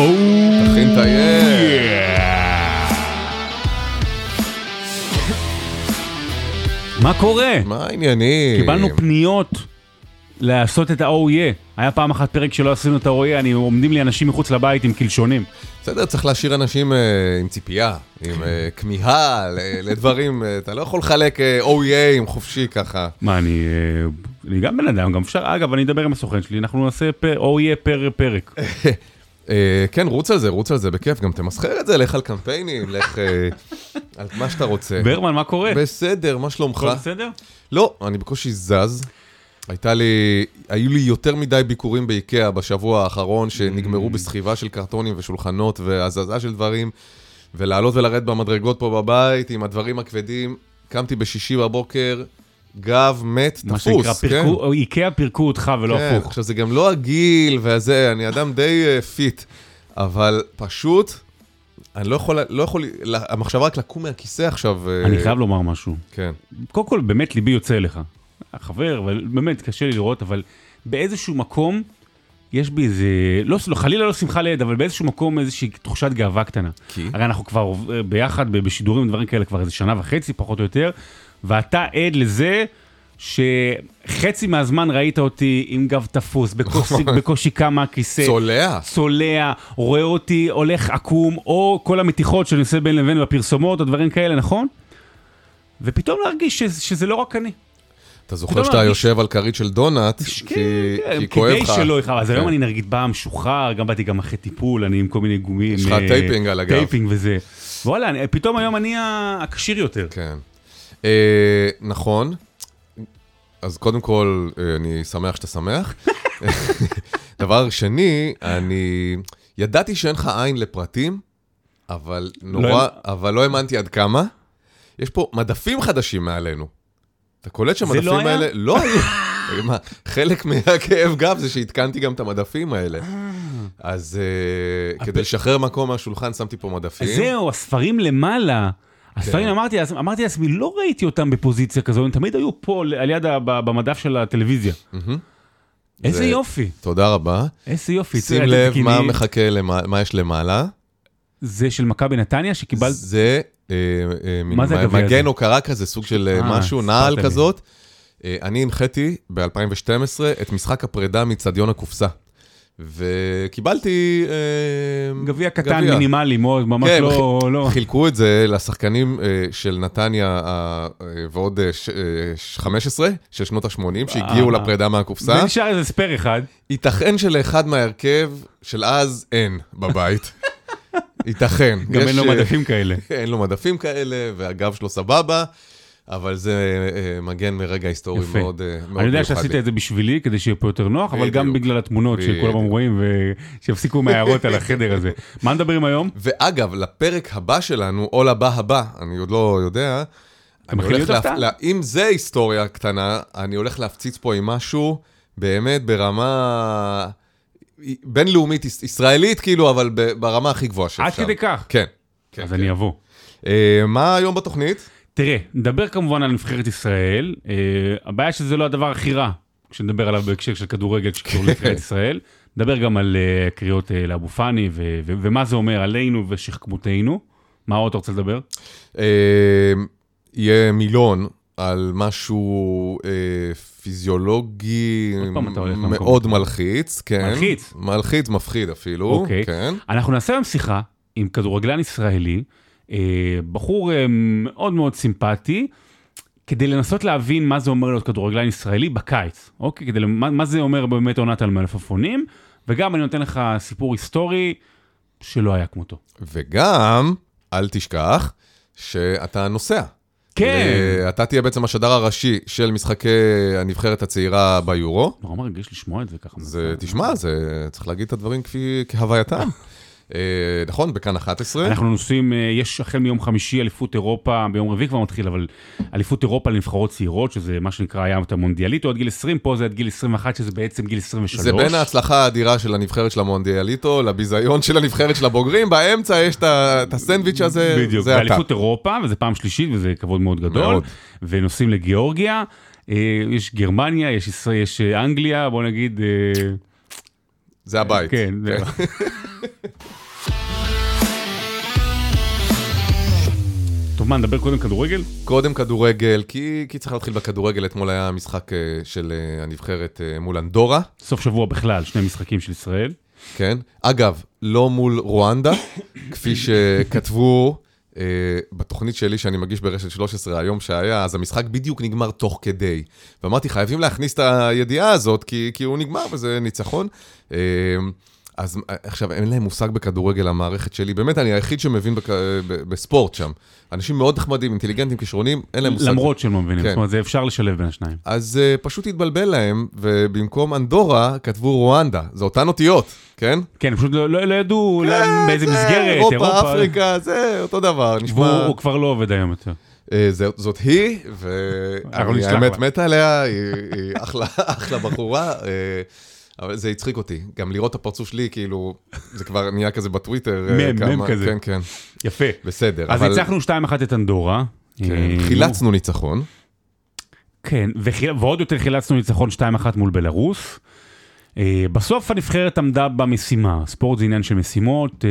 תכין את היד. מה קורה? מה העניינים? קיבלנו פניות לעשות את ה-OE. היה פעם אחת פרק שלא עשינו את ה-OE, אני עומדים לי אנשים מחוץ לבית עם קלשונים. בסדר, צריך להשאיר אנשים אה, עם ציפייה, עם אה, כמיהה לדברים. אה, אתה לא יכול לחלק אה, OEA חופשי ככה. מה, אני, אני גם בן אדם, גם אפשר, אגב, אני אדבר עם הסוכן שלי, אנחנו נעשה OE פר פרק. אה, כן, רוץ על זה, רוץ על זה, בכיף. גם תמסחר את זה, לך על קמפיינים, לך אה, על מה שאתה רוצה. ברמן, מה קורה? בסדר, מה שלומך? הכל בסדר? לא, אני בקושי זז. הייתה לי, היו לי יותר מדי ביקורים באיקאה בשבוע האחרון, שנגמרו בסחיבה של קרטונים ושולחנות והזזה של דברים, ולעלות ולרדת במדרגות פה בבית עם הדברים הכבדים. קמתי בשישי בבוקר, גב מת, מה תפוס, שנקרא, כן? פירקו, או איקאה פירקו אותך ולא כן, הפוך. עכשיו זה גם לא הגיל והזה, אני אדם די אה, fit, אבל פשוט, אני לא יכול, לא יכול, המחשבה רק לקום מהכיסא עכשיו. אה, אני חייב לומר משהו. כן. קודם כל, באמת ליבי יוצא אליך. חבר, אבל באמת קשה לי לראות, אבל באיזשהו מקום, יש בי איזה, לא, לא, חלילה לא שמחה ליד, אבל באיזשהו מקום איזושהי תחושת גאווה קטנה. כי? הרי אנחנו כבר אה, ביחד בשידורים ודברים כאלה כבר איזה שנה וחצי, פחות או יותר, ואתה עד לזה שחצי מהזמן ראית אותי עם גב תפוס, בקושי, בקושי קם מהכיסא. צולע. צולע, רואה אותי הולך עקום, או כל המתיחות שאני עושה בין לבין בפרסומות, או דברים כאלה, נכון? ופתאום להרגיש שזה, שזה לא רק אני. אתה זוכר שאתה להרגיש- יושב על כרית של דונלד, כן, כי כן, כי כואב לך. כדי שלא יכאב, אז היום כן. אני נגיד בא משוחרר, גם באתי גם אחרי טיפול, אני עם כל מיני גומים. יש לך אה, taping על הגב. taping וזה. וואלה, אני- פתאום היום אני הכשיר יותר. כן. אה, נכון. אז קודם כל, אה, אני שמח שאתה שמח. דבר שני, אני ידעתי שאין לך עין לפרטים, אבל נורא, אבל לא האמנתי עד כמה. יש פה מדפים חדשים מעלינו. אתה קולט לא שהמדפים היה? האלה לא היו. מה, חלק מהכאב גב זה שעדכנתי גם את המדפים האלה. אז אה, כדי לשחרר מקום מהשולחן שמתי פה מדפים. זהו, הספרים למעלה. הספרים, כן. אמרתי לעצמי- אמרתי לעצמי, לא ראיתי אותם בפוזיציה כזו, הם תמיד היו פה, על יד, במדף של הטלוויזיה. איזה זה- יופי, תודה רבה. איזה יופי. שים לב מה מחכה, מה יש למעלה. זה של מכבי נתניה, שקיבלת... זה אה, אה, מגן? הוקרה כזה, סוג של אה, משהו, נעל. כזאת. אני הנחיתי ב-2012 את משחק הפרידה מצדיון הקופסה. וקיבלתי... אה, גביע קטן, מינימלי, מאוד, ממש כן, לא... לא. חילקו את זה לשחקנים אה, של נתניה אה, ועוד אה, ש- אה, ש- 15 של שנות ה-80 שהגיעו אה. לפרידה מהקופסה. ונשאר איזה ספייר אחד. ייתכן שלאחד מההרכב של אז אין בבית. ייתכן. גם יש, אין לו מדפים כאלה. אין לו מדפים כאלה, והגב שלו סבבה, אבל זה אה, מגן מרגע היסטורי יפה. מאוד אה, מיוחד אני יודע. שעשית את זה בשבילי, כדי שיהיה פה יותר נוח, אבל גם. בגלל התמונות שכולם. רואים, ושיפסיקו מההערות על החדר הזה. מה מדברים היום? ואגב, לפרק הבא שלנו, או לבא הבא, אני עוד לא יודע, אני הולך להפ... לה... אם זה היסטוריה קטנה, אני הולך להפציץ פה עם משהו באמת ברמה בינלאומית, יש- ישראלית כאילו, אבל ברמה הכי גבוהה שאפשר. עד כדי כך. כן. כן, אז כן. אני אבוא. אה, מה היום בתוכנית? תראה, נדבר כמובן על נבחרת ישראל. אה, הבעיה שזה לא הדבר הכי רע, כשנדבר עליו בהקשר של כדורגל, שקשור לנבחרת ישראל. נדבר גם על אה, קריאות אה, לאבו פאני, ו- ו- ומה זה אומר עלינו ושכמותנו. מה עוד אתה רוצה לדבר? אה, יהיה מילון על משהו אה, פיזיולוגי מאוד. מלחיץ, כן. מלחיץ? מלחיץ, מפחיד אפילו, אוקיי. כן. אנחנו נעשה היום שיחה עם כדורגלן ישראלי, בחור אה, מאוד מאוד סימפטי, כדי לנסות להבין מה זה אומר להיות כדורגלן ישראלי בקיץ, אוקיי? כדי, מה, מה זה אומר באמת עונת על מלפפונים, וגם אני נותן לך סיפור היסטורי שלא היה כמותו. וגם, אל תשכח, שאתה נוסע. כן. אה, אתה תהיה בעצם השדר הראשי של משחקי הנבחרת הצעירה ביורו. נורא מרגיש לשמוע את זה ככה. זה, תשמע, זה, צריך להגיד את הדברים כפי, כהווייתם. אה, נכון, בכאן 11. אנחנו נוסעים, אה, יש החל מיום חמישי אליפות אירופה, ביום רביעי כבר מתחיל, אבל אליפות אירופה לנבחרות צעירות, שזה מה שנקרא היה את המונדיאליטו עד גיל 20, פה זה עד גיל 21, שזה בעצם גיל 23. זה בין ההצלחה האדירה של הנבחרת של המונדיאליטו לביזיון של הנבחרת של הבוגרים, באמצע יש את הסנדוויץ' הזה, בדיוק, זה אתה. באליפות אירופה, וזה פעם שלישית, וזה כבוד מאוד גדול. מאוד. ונוסעים לגיאורגיה, אה, יש גרמניה, יש ישראל, יש אנגליה, בוא נגיד, זה הבית. כן, זהו. טוב, מה, נדבר קודם כדורגל? קודם כדורגל, כי, כי צריך להתחיל בכדורגל. אתמול היה משחק אה, של אה, הנבחרת אה, מול אנדורה, סוף שבוע בכלל, שני משחקים של ישראל. כן? אגב, לא מול רואנדה, כפי שכתבו אה, בתוכנית שלי שאני מגיש ברשת 13 היום שהיה, אז המשחק בדיוק נגמר תוך כדי. ואמרתי, חייבים להכניס את הידיעה הזאת, כי, כי הוא נגמר וזה ניצחון. אה, אז אה, עכשיו, אין להם מושג בכדורגל, המערכת שלי. באמת, אני היחיד שמבין בק... ב- בספורט שם. אנשים מאוד נחמדים, אינטליגנטים, כישרונים, אין להם מושג. למרות שהם לא מבינים, כן. זאת אומרת, זה אפשר לשלב בין השניים. אז uh, פשוט התבלבל להם, ובמקום אנדורה כתבו רואנדה. זה אותן אותיות, כן? כן, פשוט לא- לא לא ידעו כן, באיזה זה, מסגרת, אירופה, אפריקה, זה אותו דבר, נשמע... והוא הוא כבר לא עובד היום יותר. אה, זאת היא, ואני האמת לה. מת עליה, היא אחלה בחורה, אה, אבל זה הצחיק אותי. גם לראות את הפרצוף שלי, כאילו, זה כבר נהיה כזה בטוויטר. אה, מם, מם כזה. כן, כן, יפה. בסדר. אז ניצחנו 2-1 את אנדורה. כן, אה, חילצנו ניצחון. כן, ועוד יותר חילצנו ניצחון 2-1 מול בלרוס. אה, בסוף הנבחרת עמדה במשימה, ספורט זה עניין של משימות,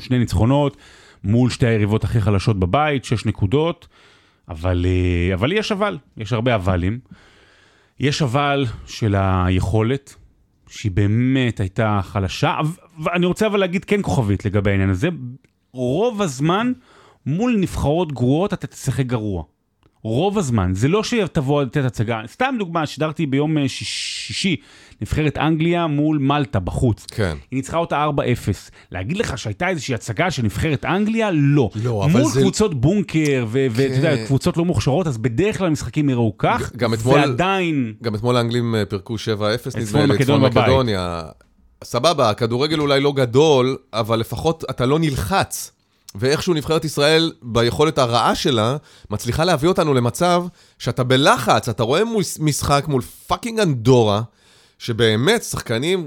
שני ניצחונות מול שתי היריבות הכי חלשות בבית, שש נקודות, אבל, אבל יש אבל, יש הרבה אבלים. יש אבל של היכולת, שהיא באמת הייתה חלשה, ואני רוצה אבל להגיד כן כוכבית לגבי העניין הזה, רוב הזמן מול נבחרות גרועות אתה תשחק גרוע. רוב הזמן, זה לא שתבוא לתת הצגה, סתם דוגמה, שידרתי ביום אה, שיש- שישי, נבחרת אנגליה מול מלטה בחוץ. כן. היא ניצחה אותה 4-0. להגיד לך שהייתה איזושהי הצגה של נבחרת אנגליה? לא. לא, אבל מול זה- קבוצות בונקר, ואתה יודע, כן. קבוצות לא מוכשרות, אז בדרך כלל המשחקים יראו כך, גם אתמול- ועדיין... גם אתמול האנגלים אה, פירקו 7-0, צפון נדמה לי, מקדון בבית. מקדוניה. סבבה, הכדורגל אולי לא גדול, אבל לפחות אתה לא נלחץ. ואיכשהו נבחרת ישראל, ביכולת הרעה שלה, מצליחה להביא אותנו למצב שאתה בלחץ, אתה רואה משחק מול fucking אנדורה, שבאמת, שחקנים,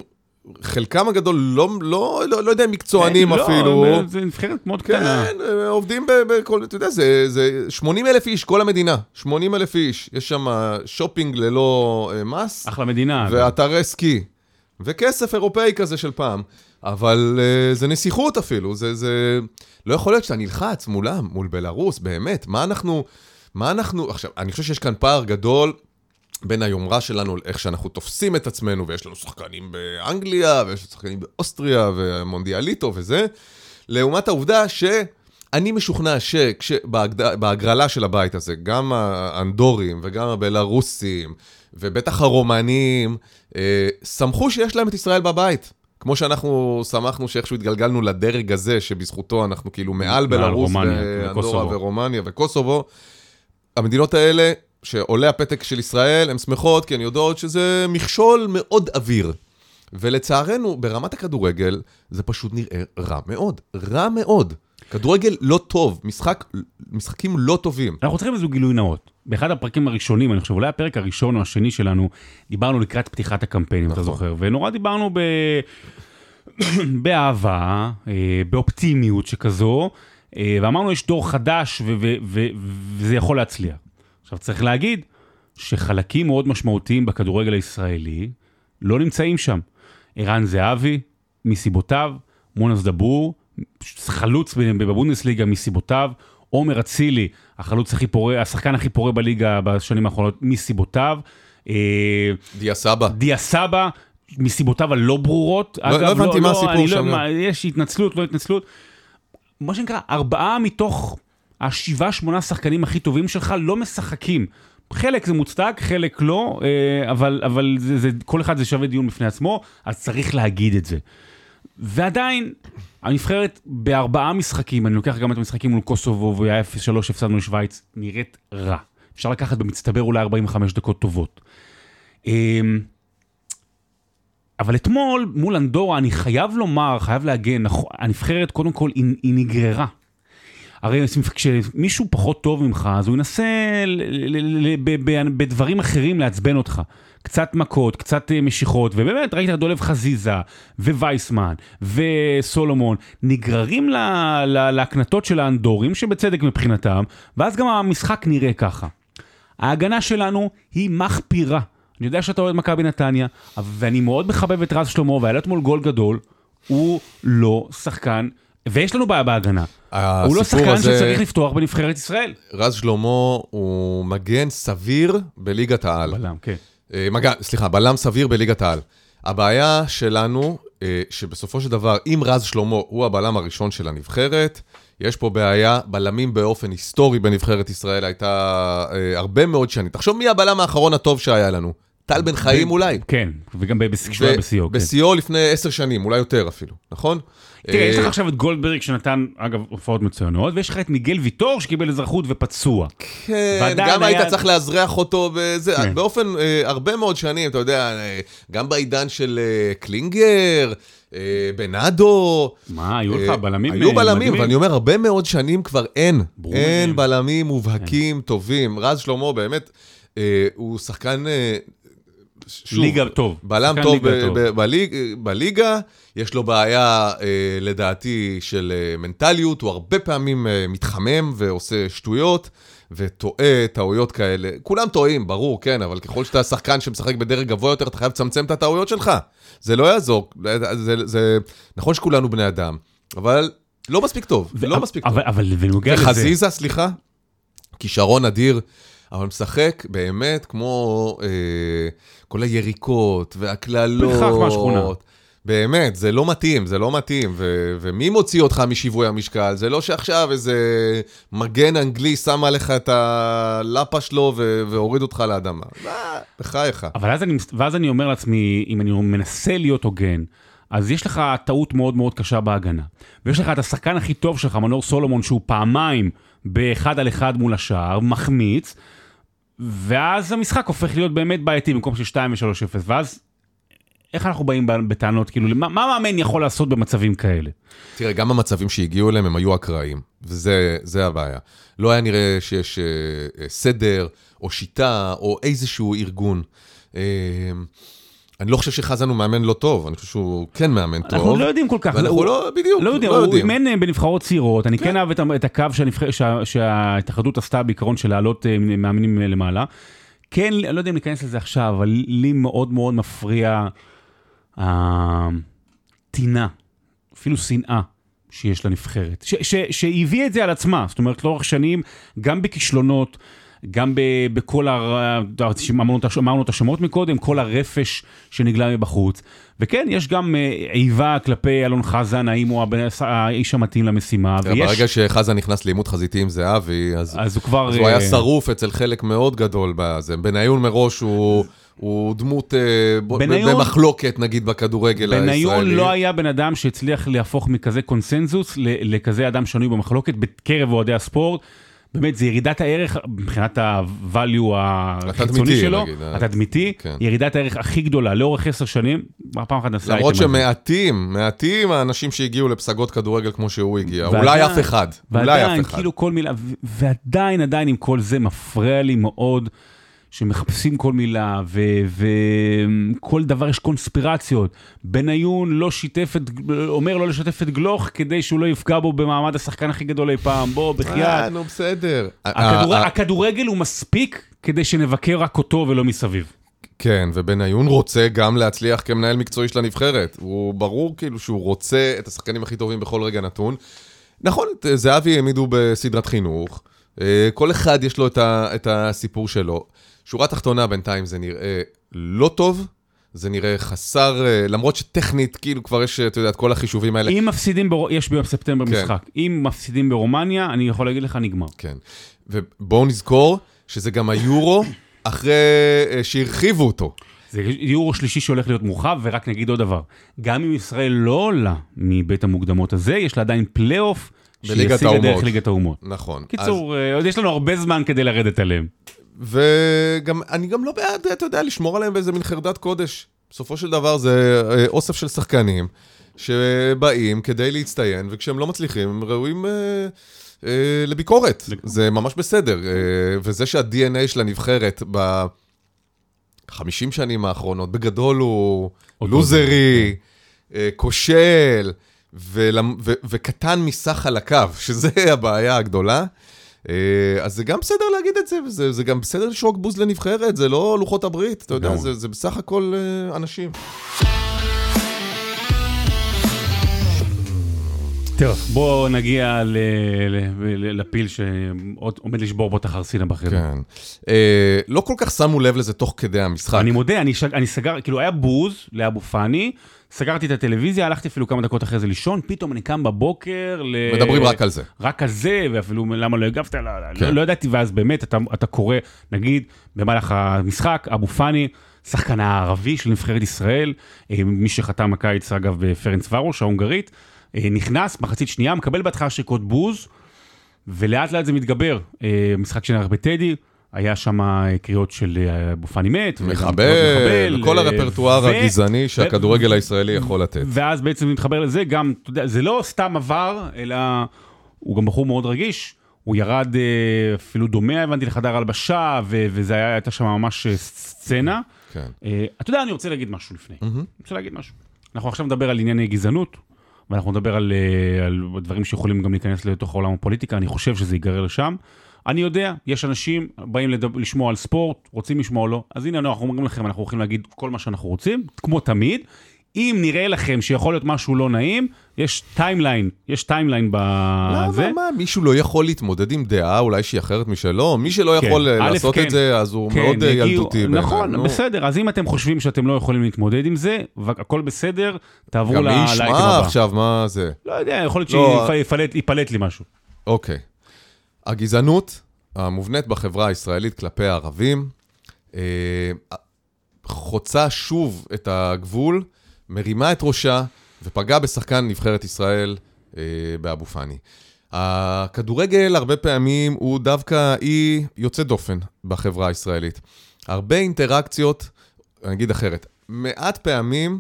חלקם הגדול לא, לא, לא, לא יודע, מקצוענים לא, אפילו. זה נבחרת מאוד קטנה. כן, אה, עובדים בכל, אתה יודע, זה, זה 80 אלף איש, כל המדינה, 80 אלף איש. יש שם שופינג ללא אה, מס, אחלה מדינה. ואתרי סקי, וכסף אירופאי כזה של פעם. אבל אה, זה נסיכות אפילו, זה, זה... לא יכול להיות שאתה נלחץ מולם, מול בלארוס, באמת, מה אנחנו... מה אנחנו... עכשיו, אני חושב שיש כאן פער גדול בין היומרה שלנו, איך שאנחנו תופסים את עצמנו, ויש לנו שחקנים באנגליה, ויש לנו שחקנים באוסטריה, ומונדיאליטו וזה, לעומת העובדה ש... אני משוכנע שבהגרלה של הבית הזה, גם האנדורים וגם הבלארוסים, ובטח הרומנים, אה, שמחו שיש להם את ישראל בבית. כמו שאנחנו שמחנו שאיכשהו התגלגלנו לדרג הזה, שבזכותו אנחנו כאילו מעל רומניה ואנדורה. ורומניה וקוסובו. המדינות האלה, שעולה הפתק של ישראל, הן שמחות, כי הן יודעות שזה מכשול מאוד אוויר. ולצערנו, ברמת הכדורגל, זה פשוט נראה רע מאוד. רע מאוד. כדורגל לא טוב, משחק, משחקים לא טובים. אנחנו צריכים איזה גילוי נאות. באחד הפרקים הראשונים, אני חושב, אולי הפרק הראשון או השני שלנו, דיברנו לקראת פתיחת הקמפיינים, אתה נכון. זוכר, ונורא דיברנו ב... באהבה, אה, באופטימיות שכזו, אה, ואמרנו יש דור חדש וזה יכול להצליח. עכשיו צריך להגיד שחלקים מאוד משמעותיים בכדורגל הישראלי לא נמצאים שם. ערן זהבי, מסיבותיו, מונס דבור, חלוץ בבונדסליגה מסיבותיו, עומר אצילי, החלוץ הכי פורה, השחקן הכי פורה בליגה בשנים האחרונות, מסיבותיו. אה, דיה סבא. דיה סבא, מסיבותיו הלא ברורות. לא- לא הבנתי מה הסיפור אני שם. מה, יש התנצלות, לא התנצלות. מה שנקרא, ארבעה מתוך השבעה, שמונה שחקנים הכי טובים שלך לא משחקים. חלק זה מוצדק, חלק לא, אה, אבל, אבל זה, זה, כל אחד זה שווה דיון בפני עצמו, אז צריך להגיד את זה. ועדיין, הנבחרת בארבעה משחקים, אני לוקח גם את המשחקים מול קוסובו, והיה 0-3, הפסדנו לשוויץ, נראית רע. אפשר לקחת במצטבר אולי 45 דקות טובות. אמ, אבל אתמול, מול אנדורה, אני חייב לומר, חייב להגן, נכון, הנבחרת, קודם כל, היא, היא נגררה. הרי כשמישהו פחות טוב ממך, אז הוא ינסה בדברים אחרים לעצבן אותך. קצת מכות, קצת אה, משיכות, ובאמת ראית את דולב חזיזה, ווייסמן, וסולומון, נגררים להקנטות של האנדורים, שבצדק מבחינתם, ואז גם המשחק נראה ככה. ההגנה שלנו היא מחפירה. אני יודע שאתה אוהד מכבי נתניה, ואני מאוד מחבב את רז שלמה, והיה לו אתמול גול גדול, הוא לא שחקן, ויש לנו בעיה בהגנה. הוא לא שחקן הזה- שצריך לפתוח בנבחרת ישראל. רז שלמה הוא מגן סביר בליגת העל. בלם, כן. אה, מגן, סליחה, בלם סביר בליגת העל. הבעיה שלנו, אה, שבסופו של דבר, אם רז שלמה הוא הבלם הראשון של הנבחרת, יש פה בעיה, בלמים באופן היסטורי בנבחרת ישראל הייתה אה, הרבה מאוד שנים. תחשוב מי הבלם האחרון הטוב שהיה לנו. טל בן חיים אולי. כן, וגם כשהוא היה בשיאו. כן. בשיאו לפני עשר שנים, אולי יותר אפילו, נכון? תראה, יש אה, לך עכשיו את גולדברג שנתן, אגב, הופעות מצוינות, ויש לך את מיגל ויטור שקיבל אזרחות ופצוע. כן, גם היית צריך לאזרח אותו בזה, כן. באופן, אה, הרבה מאוד שנים, אתה יודע, אה, גם בעידן של קלינגר, בנאדו. מה, היו לך בלמים היו אה, בלמים, מדהימים? ואני אומר, הרבה מאוד שנים כבר אין. אין. בלמים מובהקים טובים. רז שלמה באמת, הוא שחקן... שוב, ליגה טוב. בלם טוב ליגה ב- טוב. ב- בליג, בליגה, יש לו בעיה, אה, לדעתי, של אה, מנטליות, הוא הרבה פעמים אה, מתחמם ועושה שטויות, וטועה טעויות כאלה. כולם טועים, ברור, כן, אבל ככל שאתה שחקן שמשחק בדרג גבוה יותר, אתה חייב לצמצם את הטעויות שלך. זה לא יעזור. זה, זה, נכון שכולנו בני אדם, אבל לא מספיק טוב, ו- לא מספיק טוב. אבל, אבל בנוגע לזה, וחזיזה, סליחה, כישרון אדיר, אבל משחק באמת כמו אה, כל היריקות והקללות. פרחח מהשכונה. באמת, זה לא מתאים, זה לא מתאים. ו- ומי מוציא אותך משיווי המשקל? זה לא שעכשיו איזה מגן אנגלי שם עליך את הלפה שלו ו- והוריד אותך לאדמה. מה, בחייך. אבל אז אני, ואז אני אומר לעצמי, אם אני מנסה להיות הוגן, אז יש לך טעות מאוד מאוד קשה בהגנה. ויש לך את השחקן הכי טוב שלך, מנור סולומון, שהוא פעמיים באחד על אחד מול השער, מחמיץ, ואז המשחק הופך להיות באמת בעייתי במקום של 2 ו-3-0, ואז איך אנחנו באים בטענות, כאילו, מה, מה מאמן יכול לעשות במצבים כאלה? תראה, גם המצבים שהגיעו אליהם הם היו אקראיים, וזה זה הבעיה. לא היה נראה שיש אה, אה, סדר, או שיטה, או איזשהו ארגון. אה, אני לא חושב שחזן הוא מאמן לא טוב, אני חושב שהוא כן מאמן טוב. אנחנו לא יודעים כל כך. ואנחנו הוא- לא, בדיוק, לא יודע, לא הוא יודעים. אימן אה, בנבחרות צעירות, אני כן את ה- את הקו שההתאחדות עשתה בעיקרון של להעלות אה, מאמנים אה, למעלה. כן, אני לא יודע אם ניכנס לזה עכשיו, אבל לי מאוד מאוד מפריע הטינה, אפילו שנאה שיש לנבחרת, ש- ש- שהיא הביאה את זה על עצמה, זאת אומרת לאורך שנים, גם בכישלונות, גם ב- בכל, הר... אמרנו, אמרנו את השמות מקודם, כל הרפש שנגלה מבחוץ. וכן, יש גם אה, איבה כלפי אלון חזן, האם הוא האיש המתאים למשימה, תראה, ויש... ברגע שחזן נכנס לעימות חזיתי עם זהבי, אז אז הוא כבר... אז הוא היה אה, שרוף אצל חלק מאוד גדול בזה. בניון מראש הוא... הוא דמות אה, בניון- במחלוקת, נגיד, בכדורגל הישראלי. בניון לא היה בן אדם שהצליח להפוך מכזה קונסנזוס לכזה אדם שנוי במחלוקת בקרב אוהדי הספורט. באמת, זה ירידת הערך מבחינת ה-value החיצוני שלו, נגיד, אה. התדמיתי, כן. ירידת הערך הכי גדולה לאורך עשר שנים, פעם אחת נסע למרות. שמעטים, מעטים האנשים שהגיעו לפסגות כדורגל כמו שהוא הגיע. ועדיין- אולי אף אחד. אולי ועדיין, אף אחד. כאילו כל מילה, ועדיין, עדיין עם כל זה מפריע לי מאוד שמחפשים כל מילה, וכל דבר יש קונספירציות. בניון לא שיתף את, אומר לא לשתף את גלוך כדי שהוא לא יפגע בו במעמד השחקן הכי גדול אי פעם. בוא, אה, בחייאת. נו, בסדר. אה, אה, הכדורגל הוא מספיק כדי שנבקר רק אותו ולא מסביב. כן, ובניון רוצה גם להצליח כמנהל מקצועי של הנבחרת. הוא ברור כאילו שהוא רוצה את השחקנים הכי טובים בכל רגע נתון. נכון, את זהבי העמידו בסדרת חינוך. אה, כל אחד יש לו את, ה, את הסיפור שלו. שורה תחתונה בינתיים זה נראה לא טוב. זה נראה חסר, אה, למרות שטכנית, כאילו כבר יש, אתה יודע, את כל החישובים האלה. אם מפסידים, בר- יש ביום ספטמבר כן. משחק. אם מפסידים ברומניה, אני יכול להגיד לך, נגמר. כן. ובואו נזכור שזה גם היורו אחרי אה, שהרחיבו אותו. זה יורו שלישי שהולך להיות מורחב, ורק נגיד עוד דבר, גם אם ישראל לא עולה מבית המוקדמות הזה, יש לה עדיין פלייאוף בליגת שיסיע לדרך האומות. ליגת האומות. נכון. קיצור, אה, עוד יש לנו הרבה זמן כדי לרדת עליהם. וגם, אני גם לא בעד, אתה יודע, לשמור עליהם באיזה מין חרדת קודש. בסופו של דבר זה אה, אוסף של שחקנים שבאים כדי להצטיין, וכשהם לא מצליחים, הם ראויים אה, אה, לביקורת. זה ממש בסדר. אה, וזה שה-DNA של הנבחרת ב-50 שנים האחרונות, בגדול הוא אותו לוזרי, אה, כושל, ולמ- ו- וקטן מסך על הקו, שזה הבעיה הגדולה. אה, אז זה גם בסדר להגיד את זה, וזה זה גם בסדר לשרוק בוז לנבחרת, זה לא לוחות הברית, אתה יודע. זה, זה בסך הכל אה, אנשים. טוב, בואו נגיע לפיל שעומד לשבור פה את החרסינה בחדר. כן. אה, לא כל כך שמו לב לזה תוך כדי המשחק. אני מודה, אני, שג, אני סגר, כאילו היה בוז לאבו פאני, סגרתי את הטלוויזיה, הלכתי אפילו כמה דקות אחרי זה לישון, פתאום אני קם בבוקר ל... מדברים רק על זה. רק על זה, ואפילו למה לא הגבת, לא, כן. לא, לא ידעתי, ואז באמת אתה, אתה קורא, נגיד, במהלך המשחק, אבו פאני, שחקן הערבי של נבחרת ישראל, אה, מי שחתם הקיץ, אגב, בפרנס ורוש, ההונגרית, אה, נכנס, מחצית שנייה, מקבל בהתחלה שריקות בוז, ולאט לאט זה מתגבר. אה, משחק שנערך בטדי, היה שם אה, קריאות של אה, אבו פאני מת. מחבל, כל אה, הרפרטואר ו- הגזעני שהכדורגל הישראלי יכול לתת. ואז בעצם מתחבר לזה גם, אתה יודע, זה לא סתם עבר, אלא הוא גם בחור מאוד רגיש. הוא ירד אפילו דומה, הבנתי, לחדר הלבשה, ו- וזה היה, הייתה שם ממש סצנה. כן. אתה יודע, אני רוצה להגיד משהו לפני. אני רוצה להגיד משהו. אנחנו עכשיו נדבר על ענייני גזענות, ואנחנו נדבר על, על דברים שיכולים גם להיכנס לתוך עולם הפוליטיקה, אני חושב שזה ייגרר לשם. אני יודע, יש אנשים באים לדבר, לשמוע על ספורט, רוצים לשמוע או לא, אז הנה אנחנו אומרים לכם, אנחנו הולכים להגיד כל מה שאנחנו רוצים, כמו תמיד. אם נראה לכם שיכול להיות משהו לא נעים, יש timeline, יש timeline בזה. למה, מה, מישהו לא יכול להתמודד עם דעה אולי שהיא אחרת משלו? מי שלא כן, יכול אה, א', לעשות כן. את זה, אז הוא כן, מאוד אה, יגיעו- ילדותי. נכון, נו. בסדר, אז אם אתם חושבים שאתם לא יכולים להתמודד עם זה, הכל בסדר, תעברו גם מי ישמע הבא. עכשיו מה זה? לא יודע, יכול להיות לא, שיפלט לי משהו. אוקיי. הגזענות המובנית בחברה הישראלית כלפי הערבים אה, חוצה שוב את הגבול, מרימה את ראשה ופגעה בשחקן נבחרת ישראל אה, באבו פאני. הכדורגל הרבה פעמים הוא דווקא אי יוצא דופן בחברה הישראלית. הרבה אינטראקציות, אני אגיד אחרת, מעט פעמים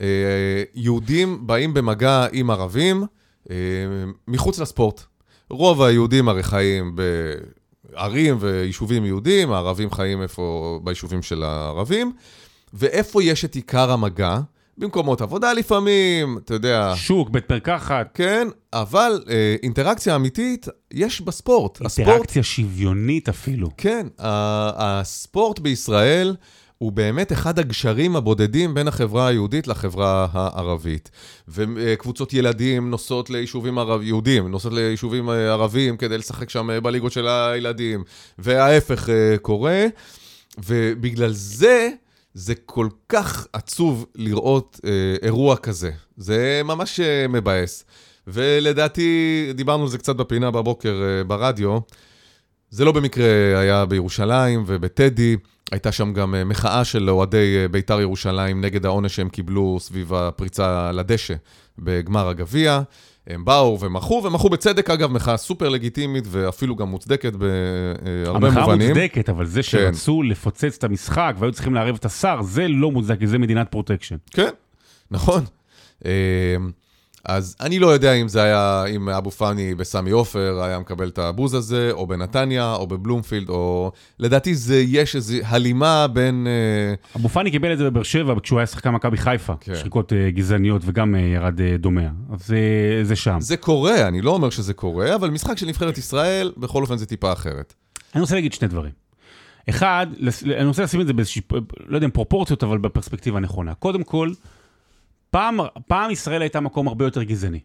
אה, יהודים באים במגע עם ערבים מחוץ לספורט. רוב היהודים הרי חיים בערים ויישובים יהודים, הערבים חיים איפה ביישובים של הערבים, ואיפה יש את עיקר המגע? במקומות עבודה לפעמים, אתה יודע, שוק, בית מרקחת, כן, אבל אה, אינטראקציה אמיתית יש בספורט. הספורט, אינטראקציה שוויונית אפילו. כן, הספורט בישראל הוא באמת אחד הגשרים הבודדים בין החברה היהודית לחברה הערבית. וקבוצות ילדים נוסעות ליישובים ערב, יהודים, נוסעות ליישובים אה, ערבים כדי לשחק שם אה, בליגות של הילדים, וההפך אה, קורה, ובגלל זה... זה כל כך עצוב לראות אה, אירוע כזה. זה ממש אה, מבאס. ולדעתי, דיברנו על זה קצת בפינה בבוקר אה, ברדיו, זה לא במקרה היה בירושלים ובטדי, הייתה שם גם אה, מחאה של אוהדי אה, בית"ר ירושלים נגד העונש שהם קיבלו סביב הפריצה לדשא בגמר הגביע. הם באו ומחו, ומחו בצדק אגב, מחאה סופר לגיטימית ואפילו גם מוצדקת בהרבה המחאה מובנים. מוצדקת, אבל זה שרצו לפוצץ את המשחק והיו צריכים לערב את השר, זה לא מוצדק, זה מדינת פרוטקשן. כן, נכון. אז אני לא יודע אם זה היה, אם אבו פאני בסמי עופר היה מקבל את הבוז הזה, או בנתניה, או בבלומפילד, או... לדעתי זה, יש איזו הלימה בין... אה, אבו פאני קיבל את זה בבאר שבע כשהוא היה שחקן מכבי חיפה, כן. שריקות אה, גזעניות וגם אה, ירד דומע. אז זה- זה שם. זה קורה, אני לא אומר שזה קורה, אבל משחק של נבחרת ישראל, בכל אופן זה טיפה אחרת. אני רוצה להגיד שני דברים. אחד, אני רוצה לשים את זה באיזושהי, לא יודע אם פרופורציות, אבל בפרספקטיבה הנכונה. קודם כל, פעם, פעם ישראל הייתה מקום הרבה יותר גזעני.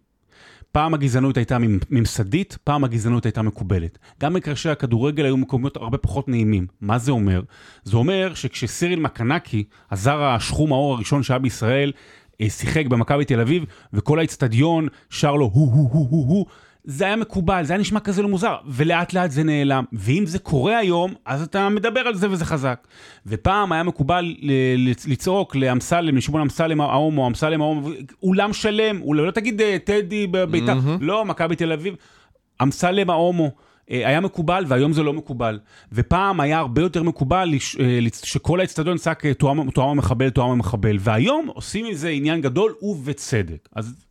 פעם הגזענות הייתה ממ- ממסדית, פעם הגזענות הייתה מקובלת. גם מקרשי הכדורגל היו מקומות הרבה פחות נעימים. מה זה אומר? זה אומר שכשסיריל מקנקי, הזר השחום האור הראשון שהיה בישראל, אה, שיחק במכבי תל אביב, וכל האצטדיון שר לו הו הו הו הו הו, זה היה מקובל, זה היה נשמע כזה לא מוזר, ולאט לאט זה נעלם. ואם זה קורה היום, אז אתה מדבר על זה וזה חזק. ופעם היה מקובל לצ- לצעוק לאמסלם, לשמעון אמסלם ההומו, אמסלם ההומו, אולם שלם, אולי לא תגיד אה, טדי בביתר, לא, מכבי תל אביב, אמסלם ההומו. אה, היה מקובל והיום זה לא מקובל. ופעם היה הרבה יותר מקובל אה, שכל האצטדיון צעק אה, תואם המחבל, תואם המחבל. והיום עושים מזה עניין גדול ובצדק. אז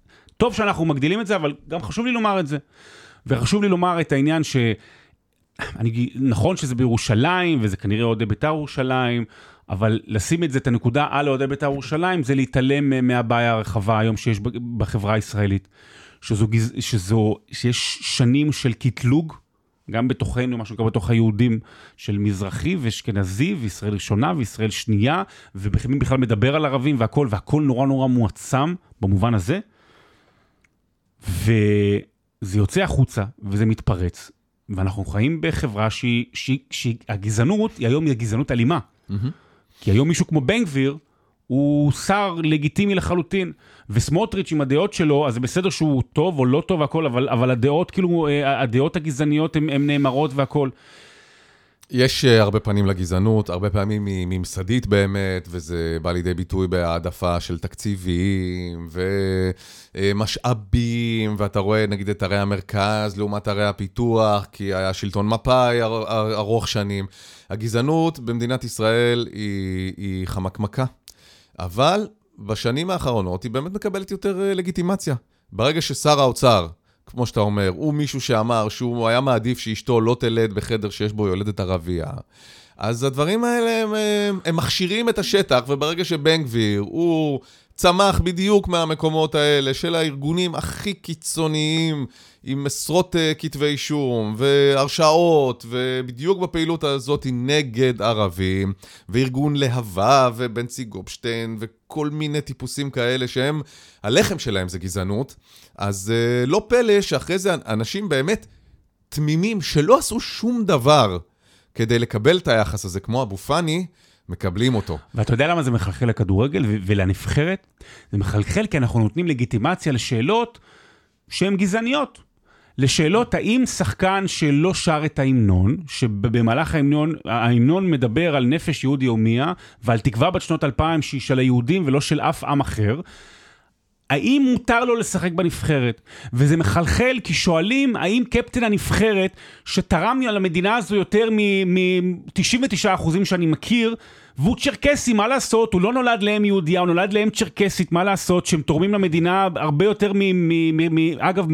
טוב שאנחנו מגדילים את זה, אבל גם חשוב לי לומר את זה. וחשוב לי לומר את העניין ש... אני, נכון שזה בירושלים, וזה כנראה אוהדי בית"ר ירושלים, אבל לשים את זה, את הנקודה על אוהדי בית"ר ירושלים, זה להתעלם מהבעיה הרחבה היום שיש בחברה הישראלית. שזו, שזו, שיש שנים של קטלוג גם בתוכנו, מה שנקרא בתוך היהודים של מזרחי ואשכנזי, וישראל ראשונה וישראל שנייה, ומי בכלל מדבר על ערבים והכל, והכל נורא נורא מועצם במובן הזה. וזה יוצא החוצה, וזה מתפרץ, ואנחנו חיים בחברה שהיא, שהיא, שהגזענות היא היום היא גזענות אלימה. Mm-hmm. כי היום מישהו כמו בן גביר, הוא שר לגיטימי לחלוטין, וסמוטריץ' עם הדעות שלו, אז זה בסדר שהוא טוב או לא טוב והכל, אבל, אבל הדעות, כאילו, אה, הדעות הגזעניות הן נאמרות והכל. יש uh, הרבה פנים לגזענות, הרבה פעמים היא ממסדית באמת, וזה בא לידי ביטוי בהעדפה של תקציבים ומשאבים, uh, ואתה רואה נגיד את ערי המרכז לעומת ערי הפיתוח, כי היה שלטון מפא"י אר, אר, ארוך שנים. הגזענות במדינת ישראל היא, היא חמקמקה, אבל בשנים האחרונות היא באמת מקבלת יותר uh, לגיטימציה. ברגע ששר האוצר כמו שאתה אומר, הוא מישהו שאמר שהוא היה מעדיף שאשתו לא תלד בחדר שיש בו יולדת ערבייה. אז הדברים האלה הם, הם, הם מכשירים את השטח, וברגע שבן גביר הוא צמח בדיוק מהמקומות האלה של הארגונים הכי קיצוניים, עם עשרות uh, כתבי אישום והרשעות, ובדיוק בפעילות הזאת נגד ערבים, וארגון להבה ובנצי גופשטיין וכל מיני טיפוסים כאלה שהם, הלחם שלהם זה גזענות, אז uh, לא פלא שאחרי זה אנשים באמת תמימים שלא עשו שום דבר כדי לקבל את היחס הזה, כמו אבו פאני, מקבלים אותו. ואתה יודע למה זה מחלחל לכדורגל ולנבחרת? זה מחלחל כי אנחנו נותנים לגיטימציה לשאלות שהן גזעניות. לשאלות האם שחקן שלא שר את ההמנון, שבמהלך ההמנון, ההמנון מדבר על נפש יהודי הומייה ועל תקווה בת שנות אלפיים שהיא של היהודים ולא של אף עם אחר, האם מותר לו לשחק בנבחרת? וזה מחלחל כי שואלים האם קפטן הנבחרת, שתרם למדינה הזו יותר מ-99% שאני מכיר, והוא צ'רקסי, מה לעשות? הוא לא נולד לאם יהודייה, הוא נולד לאם צ'רקסית, מה לעשות? שהם תורמים למדינה הרבה יותר מ... מ, מ, מ אגב,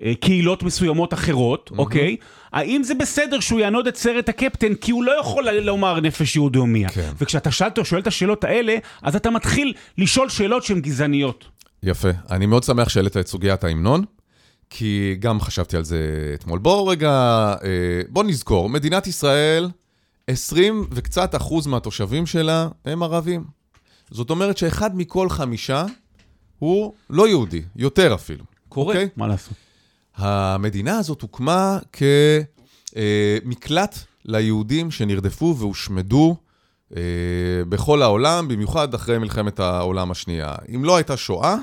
מקהילות אה, אה, מסוימות אחרות, mm-hmm. אוקיי? האם זה בסדר שהוא יענוד את סרט הקפטן, כי הוא לא יכול לומר נפש יהודי הומיה? כן. וכשאתה שאלת, שואל את השאלות האלה, אז אתה מתחיל לשאול שאלות שהן גזעניות. יפה. אני מאוד שמח שהעלית את סוגיית ההמנון. כי גם חשבתי על זה אתמול. בואו רגע, אה, בואו נזכור, מדינת ישראל 20 וקצת אחוז מהתושבים שלה הם ערבים. זאת אומרת שאחד מכל חמישה הוא לא יהודי, יותר אפילו. קורה, okay? אוקיי? מה לעשות? המדינה הזאת הוקמה כמקלט ליהודים שנרדפו והושמדו אה, בכל העולם, במיוחד אחרי מלחמת העולם השנייה. אם לא הייתה שואה,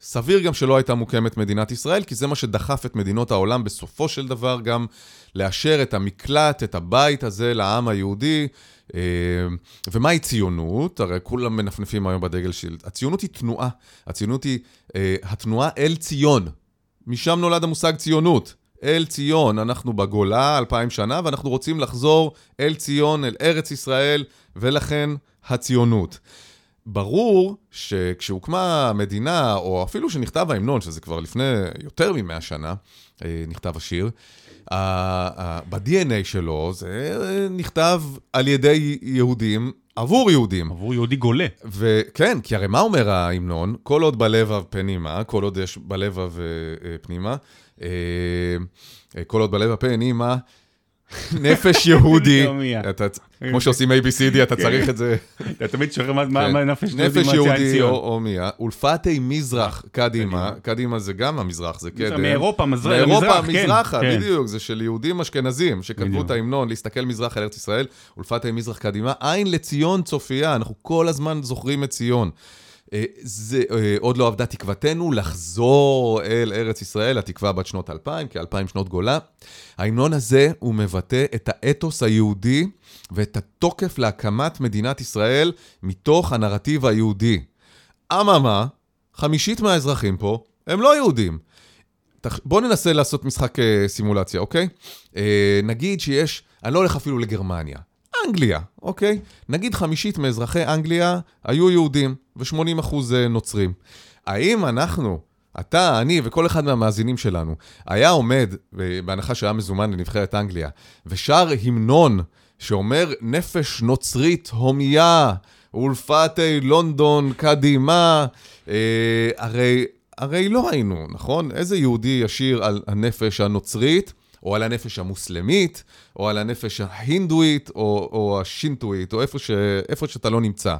סביר גם שלא הייתה מוקמת מדינת ישראל, כי זה מה שדחף את מדינות העולם בסופו של דבר גם לאשר את המקלט, את הבית הזה לעם היהודי. אה, ומהי ציונות? הרי כולם מנפנפים היום בדגל של... הציונות היא תנועה. הציונות היא אה, התנועה אל ציון. משם נולד המושג ציונות. אל ציון, אנחנו בגולה אלפיים שנה, ואנחנו רוצים לחזור אל ציון, אל ארץ ישראל, ולכן הציונות. ברור שכשהוקמה המדינה, או אפילו שנכתב ההמנון, שזה כבר לפני יותר מ-100 שנה, אה, נכתב השיר, ב-DNA שלו זה נכתב על ידי יהודים עבור יהודים. עבור יהודי גולה. וכן, כי הרי מה אומר ההמנון? כל עוד בלבב פנימה, כל עוד יש פנימה, אה, כל עוד בלבב פנימה, נפש יהודי, כמו שעושים ABCD, אתה כן. צריך את זה. אתה תמיד שואל מה כן. נפש יהודי נפש יהודי או מיה, ולפתי מזרח קדימה, קדימה. זה גם המזרח, זה קדם. מאירופה, מזרח, מאירופה, מזרחה, כן, בדיוק, זה של יהודים אשכנזים, שכתבו את ההמנון, להסתכל מזרח על ארץ ישראל, ולפתי מזרח קדימה, עין לציון צופייה, אנחנו כל הזמן זוכרים את ציון. אה, זה אה, עוד לא עבדה תקוותנו לחזור אל ארץ ישראל, התקווה בת שנות אלפיים, כאלפיים שנות גולה. ההמנון הזה הוא מבטא את האתוס היהודי ואת התוקף להקמת מדינת ישראל מתוך הנרטיב היהודי. אממה, חמישית מהאזרחים פה הם לא יהודים. בואו ננסה לעשות משחק אה, סימולציה, אוקיי? נגיד שיש, אני לא הולך אפילו לגרמניה. אנגליה, אוקיי? נגיד חמישית מאזרחי אנגליה היו יהודים ו-80% אה, נוצרים. האם אנחנו, אתה, אני וכל אחד מהמאזינים שלנו, היה עומד, בהנחה שהיה מזומן לנבחרת אנגליה, ושר המנון שאומר נפש נוצרית הומייה, אולפתי לונדון קדימה, אה, הרי הרי לא היינו, נכון? איזה יהודי ישיר על הנפש הנוצרית, או על הנפש המוסלמית, או על הנפש ההינדואית, או, או השינטואית, או איפה, ש, איפה שאתה לא נמצא.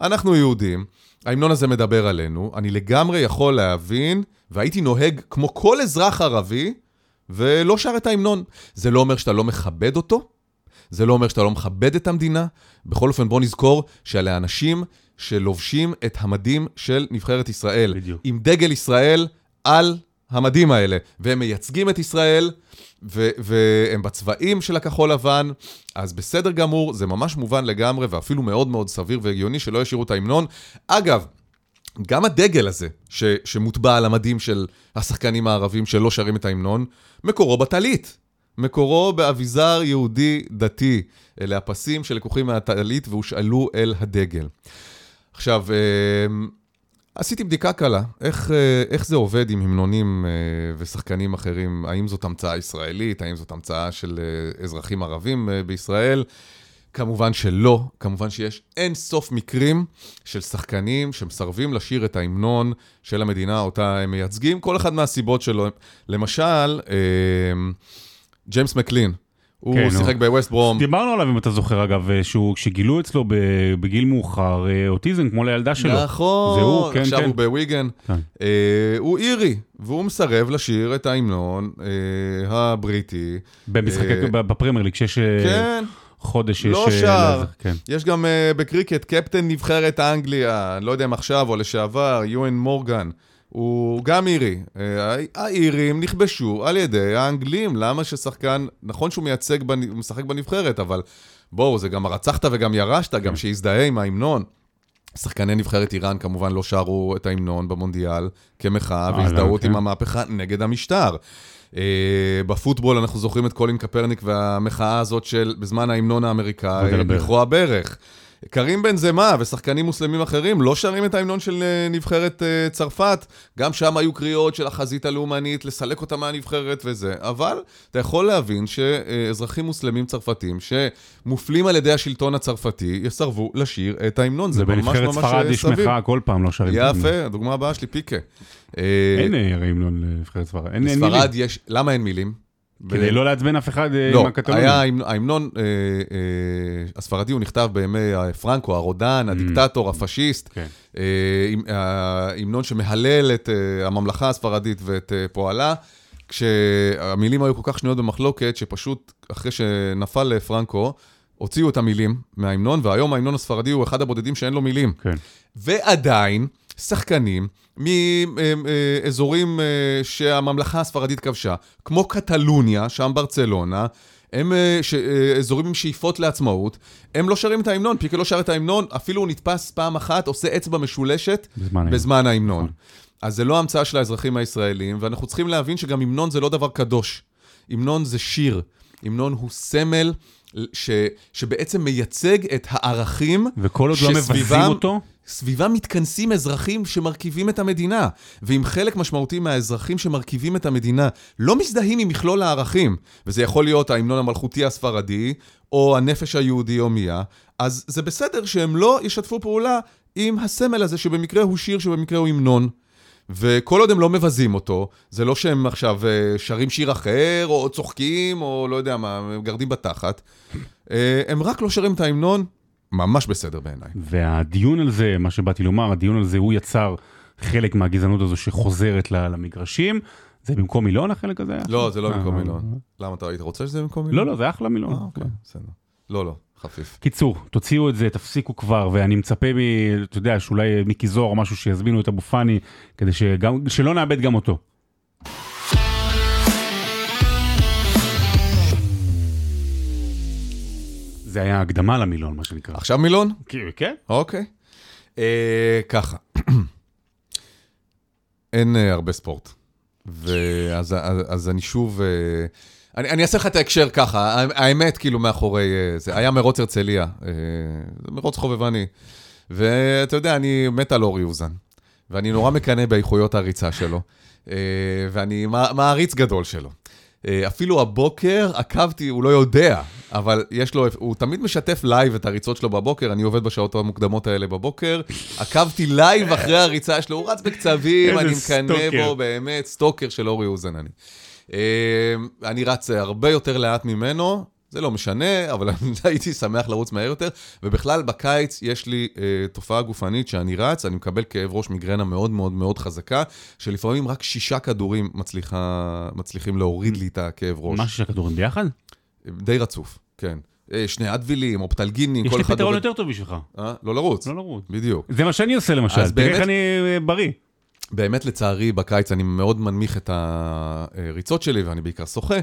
אנחנו יהודים, ההמנון הזה מדבר עלינו, אני לגמרי יכול להבין, והייתי נוהג כמו כל אזרח ערבי, ולא שר את ההמנון. זה לא אומר שאתה לא מכבד אותו, זה לא אומר שאתה לא מכבד את המדינה. בכל אופן, בוא נזכור שאלה אנשים שלובשים את המדים של נבחרת ישראל. בדיוק. עם דגל ישראל על המדים האלה, והם מייצגים את ישראל, ו- והם בצבעים של הכחול לבן, אז בסדר גמור, זה ממש מובן לגמרי, ואפילו מאוד מאוד סביר והגיוני שלא ישאירו את ההמנון. אגב, גם הדגל הזה, ש- שמוטבע על המדים של השחקנים הערבים שלא שרים את ההמנון, מקורו בטלית. מקורו באביזר יהודי דתי. אלה הפסים שלקוחים מהטלית והושאלו אל הדגל. עכשיו, אה, עשיתי בדיקה קלה, איך, אה, איך זה עובד עם המנונים אה, ושחקנים אחרים, האם זאת המצאה ישראלית, האם זאת המצאה של אה, אזרחים ערבים בישראל? כמובן שלא, כמובן שיש אין סוף מקרים של שחקנים שמסרבים לשיר את ההמנון של המדינה אותה הם מייצגים, כל אחד מהסיבות שלו. למשל, ג'יימס מקלין, הוא כן, שיחק בווסט ברום. דיברנו עליו, אם אתה זוכר, אגב, שהוא, שגילו אצלו בגיל מאוחר אה, אוטיזם, כמו לילדה שלו. נכון, זה הוא, כן, עכשיו כן. הוא בוויגן. כן. אה, הוא אירי, והוא מסרב לשיר את ההמנון אה, הבריטי. במשחקי, אה, בפרמייר ליג, שיש... אה, כן. חודש לא יש... לא שר. כן. יש גם uh, בקריקט קפטן נבחרת אנגליה, לא יודע אם עכשיו או לשעבר, יואן מורגן. הוא גם אירי. אה, האירים נכבשו על ידי האנגלים. למה ששחקן, נכון שהוא מייצג, משחק בנבחרת, אבל בואו, זה גם הרצחת וגם ירשת, גם כן. שיזדהה עם ההמנון. שחקני נבחרת איראן כמובן לא שרו את ההמנון במונדיאל כמחאה אה, והזדהות עם המהפכה נגד המשטר. Uh, בפוטבול אנחנו זוכרים את קולין קפרניק והמחאה הזאת של בזמן ההמנון האמריקאי, לכרוע ברך. קרים בן זמה ושחקנים מוסלמים אחרים לא שרים את ההמנון של אה, נבחרת uh, צרפת. גם שם היו קריאות של החזית הלאומנית, לסלק אותה מהנבחרת וזה. אבל אתה יכול להבין שאזרחים מוסלמים צרפתים שמופלים על ידי השלטון הצרפתי, יסרבו לשיר את ההמנון. זה, ממש ממש סביר. בנבחרת ספרד יש מחאה כל פעם לא שרים. יפה, הדוגמה הבאה שלי פיקה. אין המנון לנבחרת ספרד, אין מילים. למה אין מילים? כדי לא לעצבן אף אחד אה, לא, עם הקטלונים. לא, היה ההמנון אה, אה, הספרדי, הוא נכתב בימי פרנקו, הרודן, mm. הדיקטטור, הפשיסט. כן. ההמנון שמהלל את הממלכה הספרדית ואת פועלה, כשהמילים היו כל כך שנויות במחלוקת, שפשוט אחרי שנפל פרנקו, הוציאו את המילים מההמנון, והיום ההמנון הספרדי הוא אחד הבודדים שאין לו מילים. כן. ועדיין, שחקנים מאזורים אה, שהממלכה הספרדית כבשה, כמו קטלוניה, שם ברצלונה, הם אה, ש... אה, אזורים עם שאיפות לעצמאות, הם לא שרים את ההמנון, פיקה לא שר את ההמנון, אפילו הוא נתפס פעם אחת, עושה אצבע משולשת בזמן, בזמן ההמנון. נכון. אז זה לא המצאה של האזרחים הישראלים, ואנחנו צריכים להבין שגם המנון זה לא דבר קדוש. המנון זה שיר, המנון הוא סמל ש, שבעצם מייצג את הערכים וכל עוד לא מבזים אותו? סביבם מתכנסים אזרחים שמרכיבים את המדינה. ואם חלק משמעותי מהאזרחים שמרכיבים את המדינה לא מזדהים עם מכלול הערכים, וזה יכול להיות ההמנון המלכותי הספרדי, או הנפש היהודי הומיה, אז זה בסדר שהם לא ישתפו פעולה עם הסמל הזה, שבמקרה הוא שיר, שבמקרה הוא המנון. וכל עוד הם לא מבזים אותו, זה לא שהם עכשיו אה, שרים שיר אחר, או צוחקים, או לא יודע מה, גרדים בתחת. אה, הם רק לא שרים את ההמנון, ממש בסדר בעיניי. והדיון על זה, מה שבאתי לומר, הדיון על זה, הוא יצר חלק מהגזענות הזו שחוזרת למגרשים. זה במקום מילון החלק הזה? לא, זה לא במקום אה, מילון. למה אתה היית רוצה שזה במקום מילון? לא, לא, זה אחלה מילון. אוקיי. לא, לא. חפיף. קיצור, תוציאו את זה, תפסיקו כבר, ואני מצפה, מ, אתה יודע, שאולי מיקי זוהר או משהו שיזמינו את אבו פאני, כדי שגם, שלא נאבד גם אותו. זה היה הקדמה למילון, מה שנקרא. עכשיו מילון? כן. אוקיי. אה, ככה, אין אה, הרבה ספורט. ואז אז, אז אני שוב... אה, אני, אני אעשה לך את ההקשר ככה, האמת כאילו מאחורי אה, זה, היה מרוץ הרצליה, אה, מרוץ חובבני. ואתה יודע, אני מת על אורי אוזן, ואני נורא מקנא באיכויות הריצה שלו, אה, ואני מעריץ גדול שלו. אפילו הבוקר עקבתי, הוא לא יודע, אבל יש לו, הוא תמיד משתף לייב את הריצות שלו בבוקר, אני עובד בשעות המוקדמות האלה בבוקר, עקבתי לייב אחרי הריצה שלו, הוא רץ בקצבים, אני מקנא בו, באמת, סטוקר של אורי אוזן אני. אה, אני רץ הרבה יותר לאט ממנו, זה לא משנה, אבל הייתי שמח לרוץ מהר יותר. ובכלל, בקיץ יש לי אה, תופעה גופנית שאני רץ, אני מקבל כאב ראש מיגרנה מאוד מאוד מאוד חזקה, שלפעמים רק שישה כדורים מצליחה, מצליחים להוריד לי את הכאב ראש. מה שישה כדורים ביחד? די רצוף, כן. אה, שני אדווילים, אופטלגינים, כל אחד... יש לי פתרון יותר טוב בשבילך. אה? לא לרוץ. לא לרוץ. בדיוק. זה מה שאני עושה למשל, תראה איך אני אה, בריא. באמת, לצערי, בקיץ אני מאוד מנמיך את הריצות שלי, ואני בעיקר שוחה,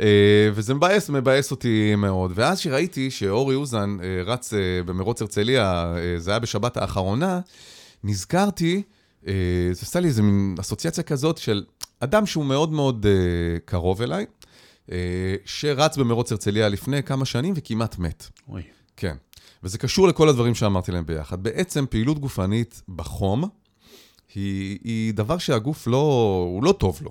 אה, וזה מבאס, מבאס אותי מאוד. ואז שראיתי שאורי אוזן אה, רץ אה, במרוץ הרצליה, זה היה בשבת האחרונה, נזכרתי, זה עשה לי איזה מין אסוציאציה כזאת של אדם שהוא מאוד מאוד קרוב אליי, שרץ במרוץ הרצליה לפני כמה שנים וכמעט מת. אוי. כן. וזה קשור לכל הדברים שאמרתי להם ביחד. בעצם פעילות גופנית בחום, היא, היא דבר שהגוף לא, הוא לא טוב לו.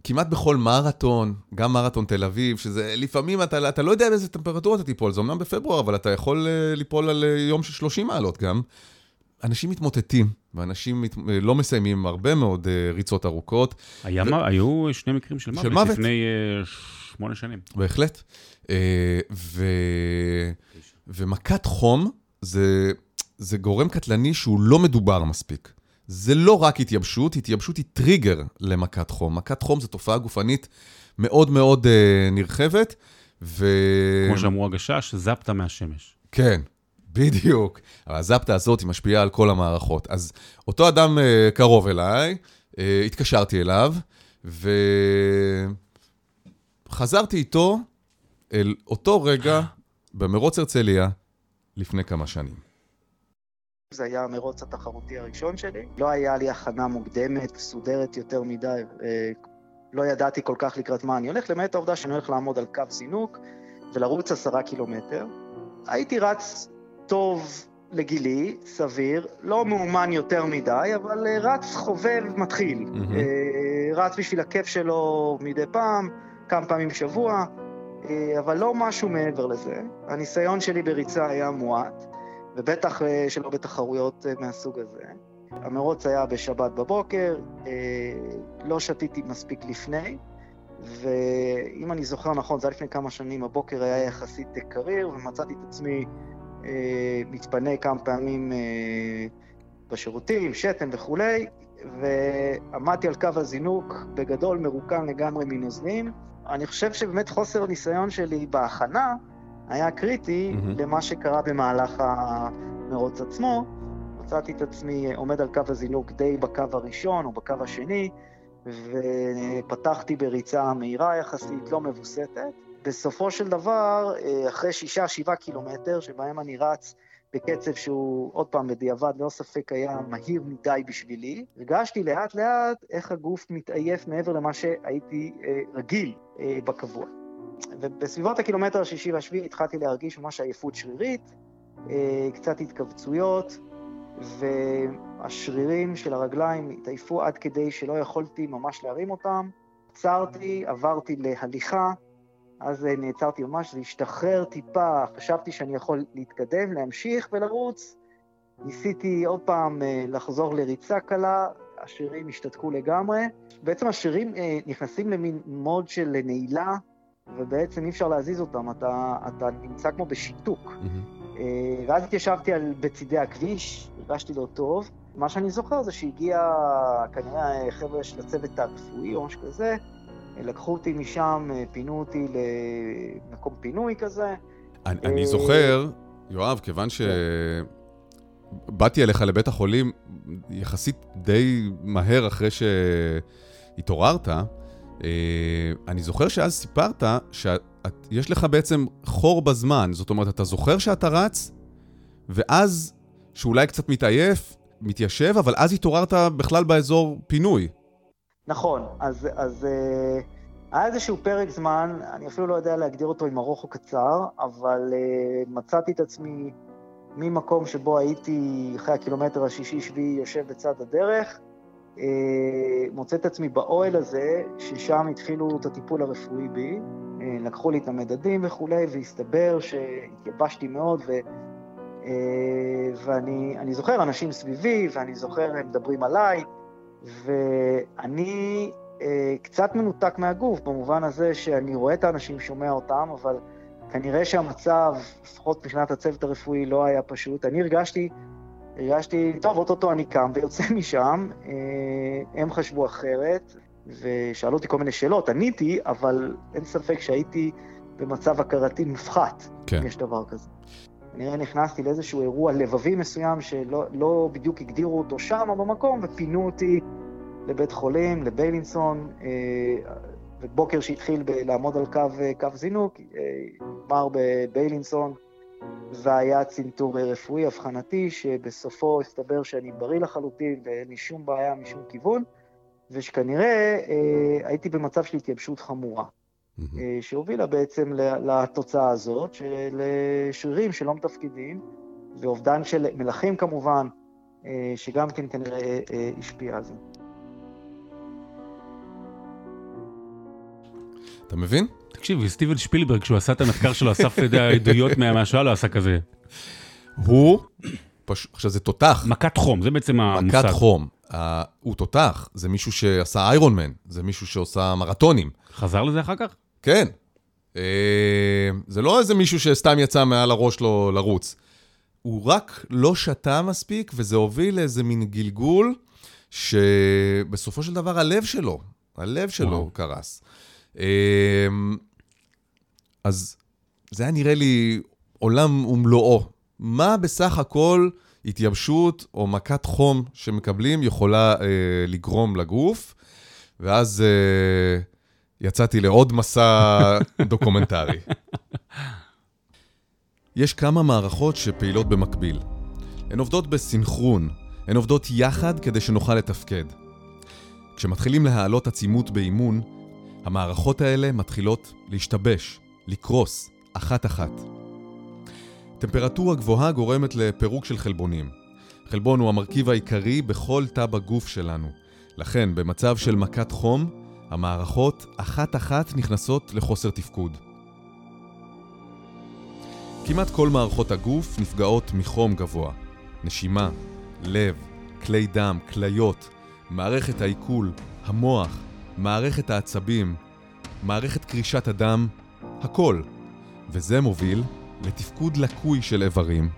וכמעט בכל מרתון, גם מרתון תל אביב, שזה לפעמים אתה, אתה לא יודע באיזה טמפרטורה אתה תיפול, זה אמנם בפברואר, אבל אתה יכול אה, ליפול על אה, יום של 30 מעלות גם. אנשים מתמוטטים, ואנשים מת... אה, לא מסיימים הרבה מאוד ריצות ארוכות. היה, ו... היו שני מקרים של מוות, של מוות. לפני שמונה שנים. בהחלט. ו... ומכת חום זה... זה גורם קטלני שהוא לא מדובר מספיק. זה לא רק התייבשות, התייבשות היא טריגר למכת חום. מכת חום זו תופעה גופנית מאוד מאוד אה, נרחבת, ו... כמו שאמרו הגשש, זפטה מהשמש. כן, בדיוק. אבל הזפטה הזאת היא משפיעה על כל המערכות. אז אותו אדם אה, קרוב אליי, אה, התקשרתי אליו, וחזרתי איתו אל אותו רגע במרוץ הרצליה לפני כמה שנים. זה היה המרוץ התחרותי הראשון שלי. לא היה לי הכנה מוקדמת, מסודרת יותר מדי. אה, לא ידעתי כל כך לקראת מה אני הולך, למעט העובדה שאני הולך לעמוד על קו זינוק ולרוץ עשרה קילומטר. הייתי רץ טוב לגילי, סביר, לא מאומן יותר מדי, אבל אה, רץ חובב מתחיל. Mm-hmm. רץ בשביל הכיף שלו מדי פעם, כמה פעמים בשבוע, אבל לא משהו מעבר לזה. הניסיון שלי בריצה היה מועט. ובטח אה, שלא בתחרויות אה, מהסוג הזה. המרוץ היה בשבת בבוקר, אה, לא שתיתי מספיק לפני, ואם אני זוכר נכון, זה היה לפני כמה שנים, הבוקר היה יחסית קריר, ומצאתי את עצמי מתפנה כמה פעמים בשירותים, שתן וכולי, ועמדתי על קו הזינוק, בגדול מרוקן לגמרי מנוזלים. אני חושב שבאמת חוסר הניסיון שלי בהכנה, היה קריטי mm-hmm. למה שקרה במהלך המרוץ עצמו. מצאתי את עצמי עומד על קו הזינוק די בקו הראשון או בקו השני, ופתחתי בריצה מהירה יחסית, לא מבוסתת. בסופו של דבר, אחרי שישה, שבעה קילומטר, שבהם אני רץ בקצב שהוא, עוד פעם, בדיעבד, ללא ספק היה מהיר מדי בשבילי, הרגשתי לאט-לאט איך הגוף מתעייף מעבר למה שהייתי אה, רגיל אה, בקבוע. ובסביבות הקילומטר השישי והשביעי התחלתי להרגיש ממש עייפות שרירית, אה, קצת התכווצויות, והשרירים של הרגליים התעייפו עד כדי שלא יכולתי ממש להרים אותם. עצרתי, עברתי להליכה, אז אה, נעצרתי ממש, זה השתחרר טיפה, חשבתי שאני יכול להתקדם, להמשיך ולרוץ. ניסיתי עוד פעם אה, לחזור לריצה קלה, השרירים השתתקו לגמרי. בעצם השרירים נכנסים למין מוד של נעילה, ובעצם אי אפשר להזיז אותם, אתה, אתה נמצא כמו בשיתוק. Mm-hmm. ואז התיישבתי על, בצידי הכביש, הרגשתי לא טוב. מה שאני זוכר זה שהגיע כנראה חבר'ה של הצוות הרפואי או משהו כזה, לקחו אותי משם, פינו אותי למקום פינוי כזה. אני, אני זוכר, יואב, כיוון שבאתי אליך לבית החולים יחסית די מהר אחרי שהתעוררת, אה, אני זוכר שאז סיפרת שיש לך בעצם חור בזמן, זאת אומרת, אתה זוכר שאתה רץ, ואז, שאולי קצת מתעייף, מתיישב, אבל אז התעוררת בכלל באזור פינוי. נכון, אז, אז uh, היה איזשהו פרק זמן, אני אפילו לא יודע להגדיר אותו אם ארוך או קצר, אבל uh, מצאתי את עצמי ממקום שבו הייתי אחרי הקילומטר השישי-שביעי יושב בצד הדרך, מוצא את עצמי באוהל הזה, ששם התחילו את הטיפול הרפואי בי, לקחו לי את המדדים וכולי, והסתבר שהתייבשתי מאוד, ו... ואני זוכר אנשים סביבי, ואני זוכר הם מדברים עליי, ואני קצת מנותק מהגוף, במובן הזה שאני רואה את האנשים, שומע אותם, אבל כנראה שהמצב, לפחות מבחינת הצוות הרפואי, לא היה פשוט. אני הרגשתי, הרגשתי, טוב, אוטוטו אני קם ויוצא משם. אה, הם חשבו אחרת, ושאלו אותי כל מיני שאלות, עניתי, אבל אין ספק שהייתי במצב הכרתי מופחת, כן. אם יש דבר כזה. כנראה נכנסתי לאיזשהו אירוע לבבי מסוים שלא לא בדיוק הגדירו אותו שם או במקום, ופינו אותי לבית חולים, לביילינסון, אה, ובוקר שהתחיל לעמוד על קו, קו זינוק, נגמר אה, בביילינסון, והיה צנתור רפואי אבחנתי, שבסופו הסתבר שאני בריא לחלוטין ואין לי שום בעיה משום כיוון, ושכנראה אה, הייתי במצב של התייבשות חמורה, mm-hmm. אה, שהובילה בעצם לתוצאה הזאת של שרירים שלא מתפקדים, ואובדן של מלכים כמובן, אה, שגם כן כנראה אה, השפיע על זה. אתה מבין? תקשיב, סטיבן שפילברג, כשהוא עשה את המחקר שלו, אסף עדויות מהשואה, לא עשה כזה. הוא, עכשיו זה תותח. מכת חום, זה בעצם המושג. מכת חום. הוא תותח, זה מישהו שעשה איירון מן, זה מישהו שעושה מרתונים. חזר לזה אחר כך? כן. אה, זה לא איזה מישהו שסתם יצא מעל הראש שלו לרוץ. הוא רק לא שתה מספיק, וזה הוביל לאיזה מין גלגול, שבסופו של דבר הלב שלו, הלב שלו קרס. אמ, אז זה היה נראה לי עולם ומלואו. מה בסך הכל התייבשות או מכת חום שמקבלים יכולה אה, לגרום לגוף? ואז אה, יצאתי לעוד מסע דוקומנטרי. יש כמה מערכות שפעילות במקביל. הן עובדות בסינכרון, הן עובדות יחד כדי שנוכל לתפקד. כשמתחילים להעלות עצימות באימון, המערכות האלה מתחילות להשתבש, לקרוס, אחת-אחת. טמפרטורה גבוהה גורמת לפירוק של חלבונים. חלבון הוא המרכיב העיקרי בכל תא בגוף שלנו. לכן, במצב של מכת חום, המערכות אחת-אחת נכנסות לחוסר תפקוד. כמעט כל מערכות הגוף נפגעות מחום גבוה. נשימה, לב, כלי דם, כליות, מערכת העיכול, המוח, מערכת העצבים, מערכת קרישת הדם, הכל. וזה מוביל לתפקוד לקוי של איברים,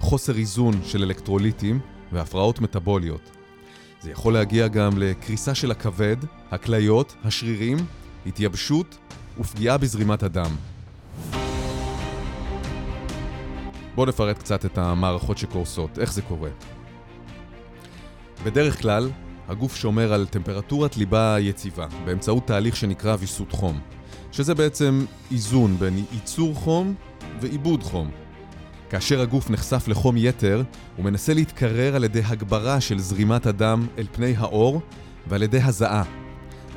חוסר איזון של אלקטרוליטים והפרעות מטבוליות. זה יכול להגיע גם לקריסה של הכבד, הכליות, השרירים, התייבשות ופגיעה בזרימת הדם. בואו נפרט קצת את המערכות שקורסות, איך זה קורה. בדרך כלל, הגוף שומר על טמפרטורת ליבה יציבה, באמצעות תהליך שנקרא ויסות חום, שזה בעצם איזון בין ייצור חום ועיבוד חום. כאשר הגוף נחשף לחום יתר, הוא מנסה להתקרר על ידי הגברה של זרימת הדם אל פני האור ועל ידי הזעה.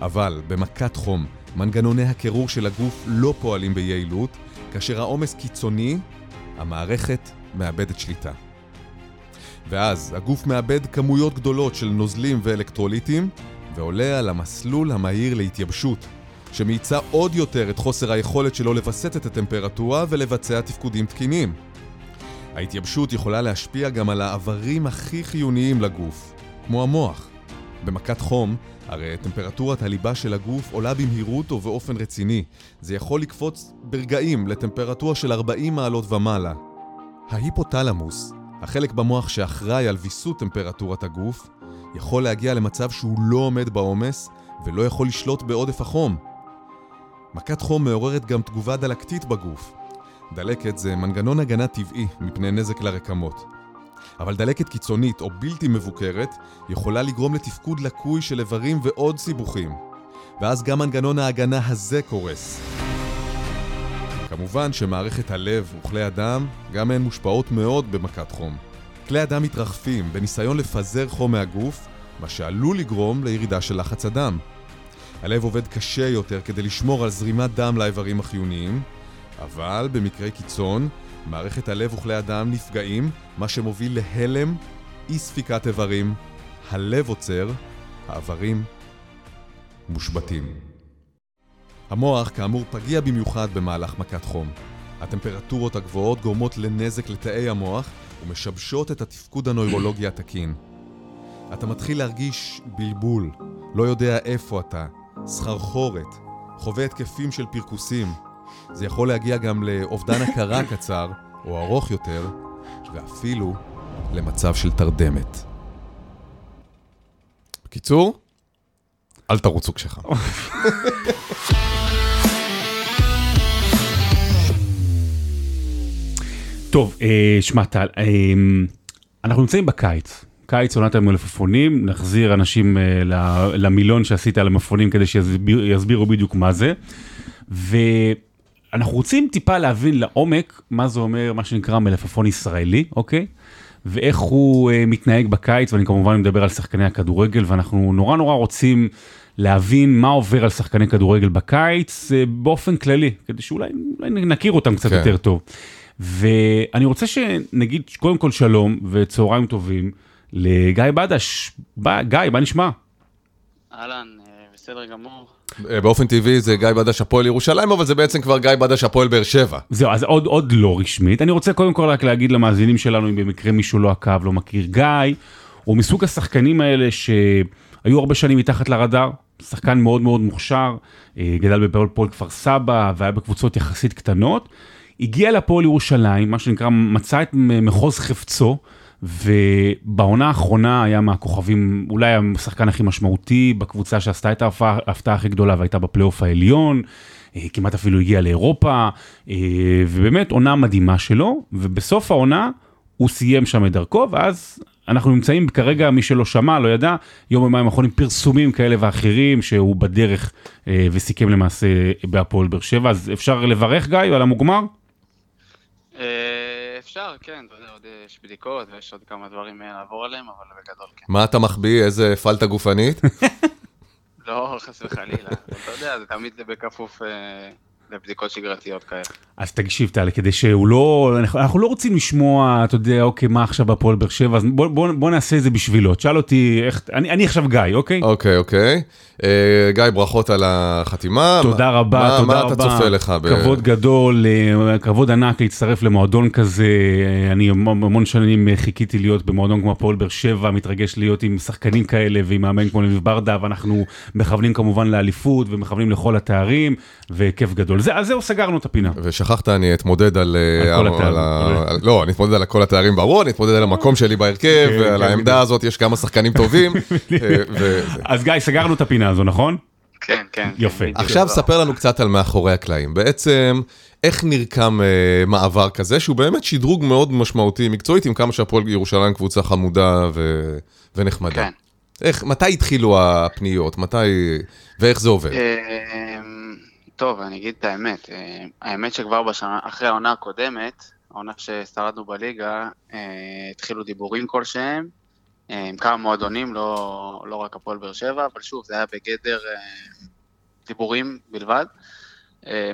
אבל במכת חום, מנגנוני הקירור של הגוף לא פועלים ביעילות, כאשר העומס קיצוני, המערכת מאבדת שליטה. ואז הגוף מאבד כמויות גדולות של נוזלים ואלקטרוליטים, ועולה על המסלול המהיר להתייבשות, שמאיצה עוד יותר את חוסר היכולת שלו לווסת את הטמפרטורה ולבצע תפקודים תקינים. ההתייבשות יכולה להשפיע גם על האיברים הכי חיוניים לגוף, כמו המוח. במכת חום, הרי טמפרטורת הליבה של הגוף עולה במהירות ובאופן רציני. זה יכול לקפוץ ברגעים לטמפרטורה של 40 מעלות ומעלה. ההיפותלמוס, החלק במוח שאחראי על ויסות טמפרטורת הגוף, יכול להגיע למצב שהוא לא עומד בעומס ולא יכול לשלוט בעודף החום. מכת חום מעוררת גם תגובה דלקתית בגוף. דלקת זה מנגנון הגנה טבעי מפני נזק לרקמות. אבל דלקת קיצונית או בלתי מבוקרת יכולה לגרום לתפקוד לקוי של איברים ועוד סיבוכים. ואז גם מנגנון ההגנה הזה קורס. כמובן שמערכת הלב וכלי הדם גם הן מושפעות מאוד במכת חום. כלי הדם מתרחפים בניסיון לפזר חום מהגוף, מה שעלול לגרום לירידה של לחץ הדם. הלב עובד קשה יותר כדי לשמור על זרימת דם לאיברים החיוניים, אבל במקרי קיצון, מערכת הלב וכלי הדם נפגעים, מה שמוביל להלם, אי ספיקת איברים, הלב עוצר, האיברים מושבתים. המוח כאמור פגיע במיוחד במהלך מכת חום. הטמפרטורות הגבוהות גורמות לנזק לתאי המוח ומשבשות את התפקוד הנוירולוגי התקין. אתה מתחיל להרגיש בלבול, לא יודע איפה אתה, סחרחורת, חווה התקפים של פרכוסים. זה יכול להגיע גם לאובדן הכרה קצר, או ארוך יותר, ואפילו למצב של תרדמת. בקיצור, אל תרוצו כשחם. טוב, אה, שמע טל, אה, אנחנו נמצאים בקיץ. קיץ עונת המלפפונים, נחזיר אנשים אה, למילון שעשית על המלפפונים כדי שיסבירו בדיוק מה זה. ואנחנו רוצים טיפה להבין לעומק מה זה אומר, מה שנקרא מלפפון ישראלי, אוקיי? ואיך הוא מתנהג בקיץ, ואני כמובן מדבר על שחקני הכדורגל, ואנחנו נורא נורא רוצים להבין מה עובר על שחקני כדורגל בקיץ באופן כללי, כדי שאולי אולי נכיר אותם קצת כן. יותר טוב. ואני רוצה שנגיד קודם כל שלום וצהריים טובים לגיא בדש. ב- גיא, מה נשמע? אהלן, אה, בסדר גמור. אה, באופן טבעי זה גיא בדש הפועל ירושלים, אבל זה בעצם כבר גיא בדש הפועל באר שבע. זהו, אז עוד, עוד לא רשמית. אני רוצה קודם כל רק להגיד למאזינים שלנו, אם במקרה מישהו לא עקב, לא מכיר, גיא, הוא מסוג השחקנים האלה שהיו הרבה שנים מתחת לרדאר, שחקן מאוד מאוד מוכשר, אה, גדל בפועל כפר סבא והיה בקבוצות יחסית קטנות. הגיע לפועל ירושלים, מה שנקרא, מצא את מחוז חפצו, ובעונה האחרונה היה מהכוכבים, אולי השחקן הכי משמעותי בקבוצה שעשתה את ההפתעה הכי גדולה והייתה בפלייאוף העליון. אה, כמעט אפילו הגיע לאירופה, אה, ובאמת עונה מדהימה שלו, ובסוף העונה הוא סיים שם את דרכו, ואז אנחנו נמצאים כרגע, מי שלא שמע, לא ידע, יום יומיים האחרונים פרסומים כאלה ואחרים, שהוא בדרך אה, וסיכם למעשה בהפועל באר שבע, אז אפשר לברך גיא על המוגמר? אה, אפשר, כן, אתה יודע, עוד יש בדיקות ויש עוד כמה דברים אה, לעבור עליהם, אבל בגדול כן. מה אתה מחביא? איזה פלטה גופנית? לא, חס וחלילה, אתה יודע, זה תמיד בכפוף אה, לבדיקות שגרתיות כאלה. אז תקשיב טל, כדי שהוא לא, אנחנו, אנחנו לא רוצים לשמוע, אתה יודע, אוקיי, מה עכשיו בהפועל באר שבע, אז בוא, בוא, בוא נעשה את זה בשבילו. תשאל אותי איך, אני, אני עכשיו גיא, אוקיי? אוקיי, אוקיי. אה, גיא, ברכות על החתימה. תודה מה- רבה, מה- תודה מה רבה. אתה צופה לך? ב- כבוד גדול, אה, כבוד ענק להצטרף למועדון כזה. אה, אני המון שנים אה, חיכיתי להיות במועדון כמו הפועל באר שבע, מתרגש להיות עם שחקנים כאלה ועם מאמן כמו לוי ברדה, ואנחנו מכוונים כמובן לאליפות ומכוונים לכל התארים, וכיף גדול. זה, אז זהו, סגרנו את הפינה. ושכחת, אני אתמודד על... אה, כל על התארים. ה- על- לא, אני אתמודד על כל התארים ברור, אני אתמודד על המקום שלי בהרכב, כן, ועל כן, העמדה. הזאת יש כמה שחקנים טובים. אה. אז גיא, סגרנו את הפינה הזו, נכון? כן, כן. יופי. כן, בדיוק. עכשיו ספר לנו קצת על מאחורי הקלעים. בעצם, איך נרקם אה, מעבר כזה, שהוא באמת שדרוג מאוד משמעותי מקצועית, עם כמה שהפועל ירושלים קבוצה חמודה ו- ונחמדה. כן. איך, מתי התחילו הפניות? מתי... ואיך זה עובד? טוב, אני אגיד את האמת. אה, האמת שכבר בשנה, אחרי העונה הקודמת, העונה ששרדנו בליגה, אה, התחילו דיבורים כלשהם, אה, עם כמה מועדונים, לא, לא רק הפועל באר שבע, אבל שוב, זה היה בגדר דיבורים בלבד.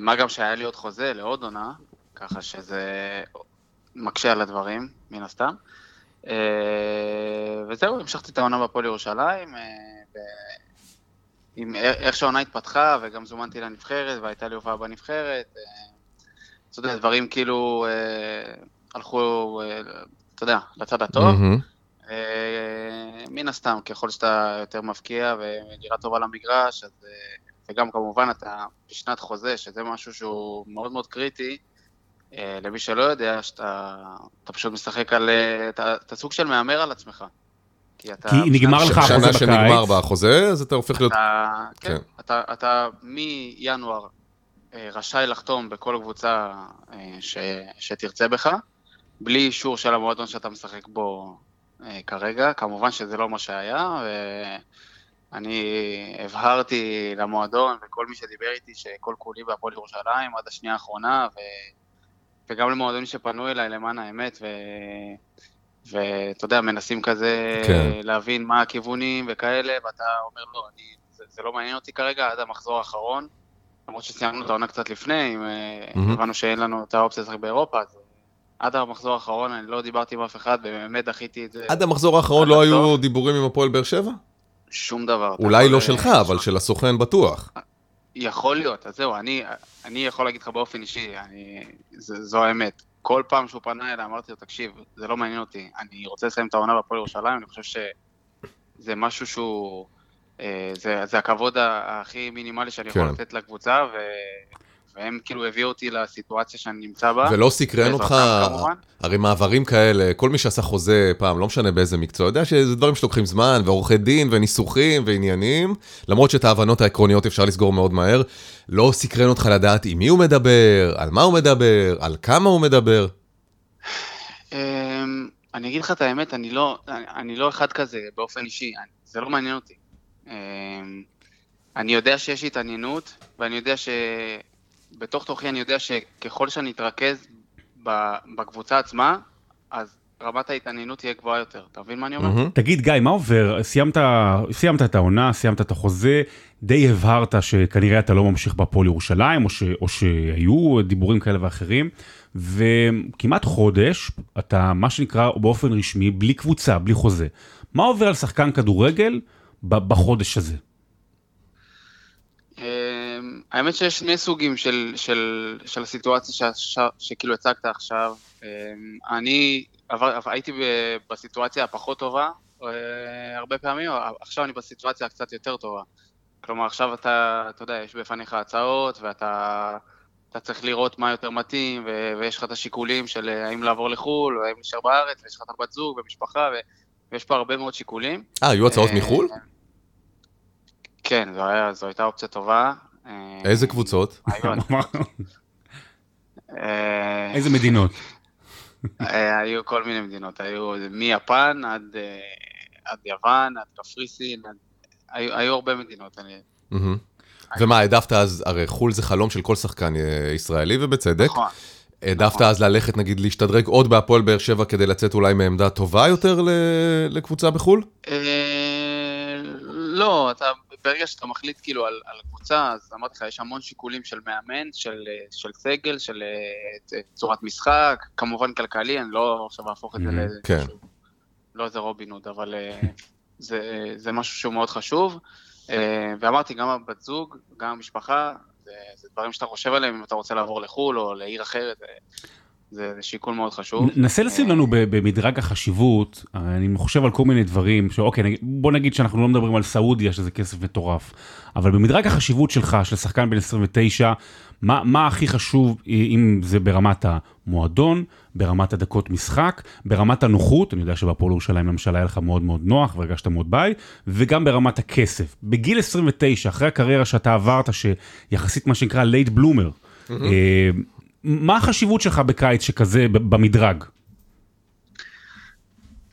מה גם שהיה לי עוד חוזה לעוד עונה, ככה שזה מקשה על הדברים, מן הסתם. וזהו, המשכתי את העונה בהפועל ירושלים, עם איך שהעונה התפתחה, וגם זומנתי לנבחרת, והייתה לי הופעה בנבחרת. אה, אתה יודע, דברים כאילו אה, הלכו, אה, אתה יודע, לצד הטוב. מן הסתם, ככל שאתה יותר מבקיע ונראה טוב על המגרש, אז, וגם כמובן אתה בשנת חוזה, שזה משהו שהוא מאוד מאוד קריטי, למי שלא יודע, שאתה אתה פשוט משחק על... אתה סוג של מהמר על עצמך. כי אתה... כי נגמר לך החוזה שנה בקיץ. שנגמר בחוזה, אז אתה הופך להיות... אתה, כן, כן. אתה, אתה מינואר אה, רשאי לחתום בכל קבוצה אה, ש, שתרצה בך, בלי אישור של המועדון שאתה משחק בו אה, כרגע. כמובן שזה לא מה שהיה, ואני הבהרתי למועדון וכל מי שדיבר איתי שכל כולי בהפועל ירושלים עד השנייה האחרונה, ו, וגם למועדונים שפנו אליי למען האמת, ו... ואתה יודע, מנסים כזה כן. להבין מה הכיוונים וכאלה, ואתה אומר, לא, אני, זה, זה לא מעניין אותי כרגע עד המחזור האחרון, למרות שסיימנו את העונה קצת לפני, אם מהמם. הבנו שאין לנו את האופציה לשחק באירופה, אז אה, עד המחזור האחרון אני לא דיברתי עם אף אחד, ובאמת דחיתי את זה. עד המחזור האחרון עד לא הסוף. היו דיבורים עם הפועל באר שבע? שום דבר. אולי לא אה, שלך, אבל של הסוכן בטוח. יכול להיות, אז זהו, אני, אני יכול להגיד לך באופן אישי, אני, זה, זו האמת. כל פעם שהוא פנה אליי, אמרתי לו, תקשיב, זה לא מעניין אותי, אני רוצה לסיים את העונה בהפועל ירושלים, אני חושב שזה משהו שהוא, אה, זה, זה הכבוד הכי מינימלי שאני יכול כן. לתת לקבוצה, ו, והם כאילו הביאו אותי לסיטואציה שאני נמצא בה. ולא סקרן אותך, כמובן. הרי מעברים כאלה, כל מי שעשה חוזה פעם, לא משנה באיזה מקצוע, יודע שזה דברים שלוקחים זמן, ועורכי דין, וניסוחים, ועניינים, למרות שאת ההבנות העקרוניות אפשר לסגור מאוד מהר, לא סקרן אותך לדעת עם מי הוא מדבר, על מה הוא מדבר, על כמה הוא מדבר. אמ, אני אגיד לך את האמת, אני לא, אני, לא אחד כזה באופן אישי, זה לא מעניין אותי. אמ, אני יודע שיש התעניינות, ואני יודע שבתוך תוכי אני יודע שככל שאני אתרכז בקבוצה עצמה, אז רמת ההתעניינות תהיה גבוהה יותר. אתה מבין מה אני אומר? מהמם. תגיד, גיא, מה עובר? סיימת, סיימת את העונה, סיימת את החוזה, די הבהרת שכנראה אתה לא ממשיך בהפועל ירושלים, או, ש, או שהיו דיבורים כאלה ואחרים, וכמעט חודש, אתה, מה שנקרא, באופן רשמי, בלי קבוצה, בלי חוזה. מה עובר על שחקן כדורגל בחודש הזה? אמ, האמת שיש שני סוגים של, של, של הסיטואציה ש, ש, שכאילו הצגת עכשיו. אמ, אני עבר, הייתי בסיטואציה הפחות טובה אה, הרבה פעמים, עכשיו אני בסיטואציה הקצת יותר טובה. כלומר, עכשיו אתה, אתה יודע, יש בפניך הצעות, ואתה אתה צריך לראות מה יותר מתאים, ו, ויש לך את השיקולים של אה, האם לעבור לחו"ל, או האם להישאר בארץ, ויש לך את הבת זוג ומשפחה, ו, ויש פה הרבה מאוד שיקולים. אה, היו הצעות אה, מחו"ל? כן, זו, היה, זו הייתה אופציה טובה. אה, איזה קבוצות? אה, איזה מדינות? אה, היו כל מיני מדינות, היו מיפן עד, עד יוון, עד קפריסין, עד... היו, היו הרבה מדינות. אני... ומה, העדפת אז, הרי חו"ל זה חלום של כל שחקן ישראלי, ובצדק. נכון. העדפת נכון. אז ללכת, נגיד, להשתדרג עוד בהפועל באר שבע כדי לצאת אולי מעמדה טובה יותר לקבוצה בחו"ל? לא, אתה, ברגע שאתה מחליט כאילו על, על קבוצה, אז אמרתי לך, יש המון שיקולים של מאמן, של, אה, של סגל, של אה, צורת משחק, כמובן כלכלי, אני לא עכשיו אהפוך את זה Mhm, לאיזה כן. משהו, לא איזה רובין הוד, אבל אה, זה, זה משהו שהוא מאוד חשוב. אה, ואמרתי, גם הבת זוג, גם המשפחה, זה, זה דברים שאתה חושב עליהם אם אתה רוצה לעבור לחו"ל או לעיר אחרת, זה, זה, שיקול מאוד חשוב. נסה לשים לנו ב- במדרג החשיבות, אני חושב על כל מיני דברים, שאוקיי, בוא נגיד שאנחנו לא מדברים על סעודיה, שזה כסף מטורף, אבל במדרג החשיבות שלך, של שחקן בן 29, מה, מה הכי חשוב, אם זה ברמת המועדון, ברמת הדקות משחק, ברמת הנוחות, אני יודע שבהפועל ירושלים למשל היה לך מאוד מאוד נוח והרגשת מאוד בית, וגם ברמת הכסף. בגיל 29, אחרי הקריירה שאתה עברת, שיחסית מה שנקרא late bloomer, אה, מה החשיבות שלך בקיץ שכזה במדרג?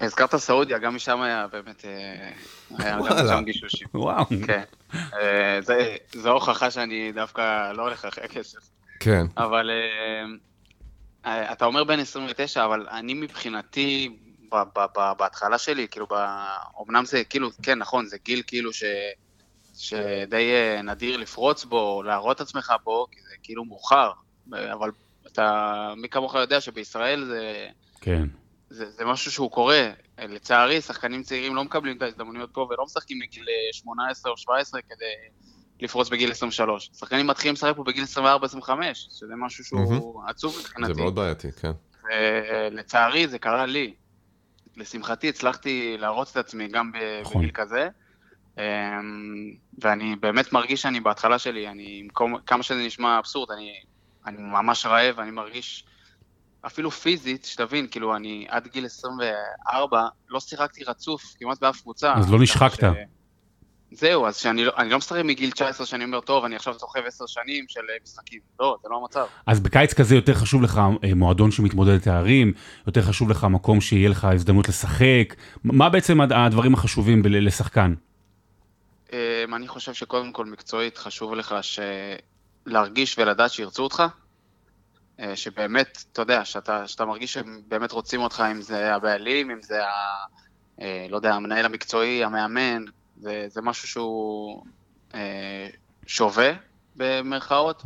הזכרת סעודיה, גם משם היה באמת, אה, היה גם. שם גישושים. וואו. כן. אה, זה- זו הוכחה שאני דווקא לא הולך אחרי הכסף. כן. אבל אה, אתה אומר בן 29, אבל אני מבחינתי, בהתחלה שלי, כאילו, ב- אמנם זה כאילו, כן, נכון, זה גיל כאילו ש... שדי נדיר לפרוץ בו, או להראות את עצמך בו, כי זה כאילו מאוחר. אה, אבל אתה, מי כמוך יודע שבישראל זה... כן. זה, זה משהו שהוא קורה. לצערי, שחקנים צעירים לא מקבלים את ההזדמנויות פה ולא משחקים בגיל אה, 18 או 17 כדי לפרוץ בגיל 23. שחקנים מתחילים לשחק פה בגיל 24-25, שזה משהו שהוא עצוב זה מבחינתי. מאוד בעייתי, כן. ולצערי זה קרה לי. לשמחתי הצלחתי להרוץ את עצמי גם נכון. בגיל כזה. אמ, ואני באמת מרגיש שאני בהתחלה שלי, אני, כמה שזה נשמע אבסורד, אני, אני ממש רעב, אני מרגיש, אפילו פיזית, שתבין, כאילו, אני עד גיל 24 לא שיחקתי רצוף כמעט באף קבוצה. אז לא נשחקת. ש- זהו, אז שאני לא, אני לא משחק מגיל 19 שאני אומר, טוב, אני עכשיו סוחב 10 שנים של אה, משחקים. לא, זה לא המצב. אז בקיץ כזה יותר חשוב לך אה, מועדון שמתמודד תארים, יותר חשוב לך מקום שיהיה לך הזדמנות לשחק, מה בעצם הד- הדברים החשובים לשחקן? אמ, אני חושב שקודם כל מקצועית חשוב לך ש... להרגיש ולדעת שירצו אותך. אה, שבאמת, אתה יודע, שאתה, שאתה מרגיש שהם באמת רוצים אותך, אם זה הבעלים, אם זה, ה... אה, לא יודע, המנהל המקצועי, המאמן, זה, זה משהו שהוא אה, שווה במרכאות.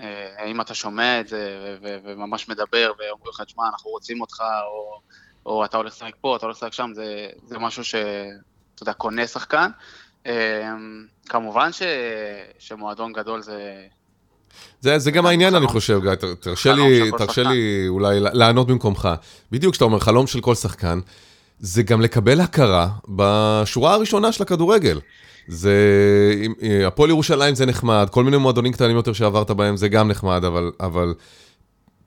אה, אם אתה שומע את זה ו- ו- וממש מדבר ואומרים לך, תשמע, אנחנו רוצים אותך, או, או אתה הולך לשחק פה, אתה הולך לשחק שם, זה, זה משהו ש... אתה יודע, קונה שחקן. כמובן ש, שמועדון גדול זה... זה, זה גם העניין, אני חושב, גיא, תרשה לי, תרשה לי אולי לענות במקומך. בדיוק כשאתה אומר חלום של כל שחקן, זה גם לקבל הכרה בשורה הראשונה של הכדורגל. זה, הפועל ירושלים זה נחמד, כל מיני מועדונים קטנים יותר שעברת בהם זה גם נחמד, אבל, אבל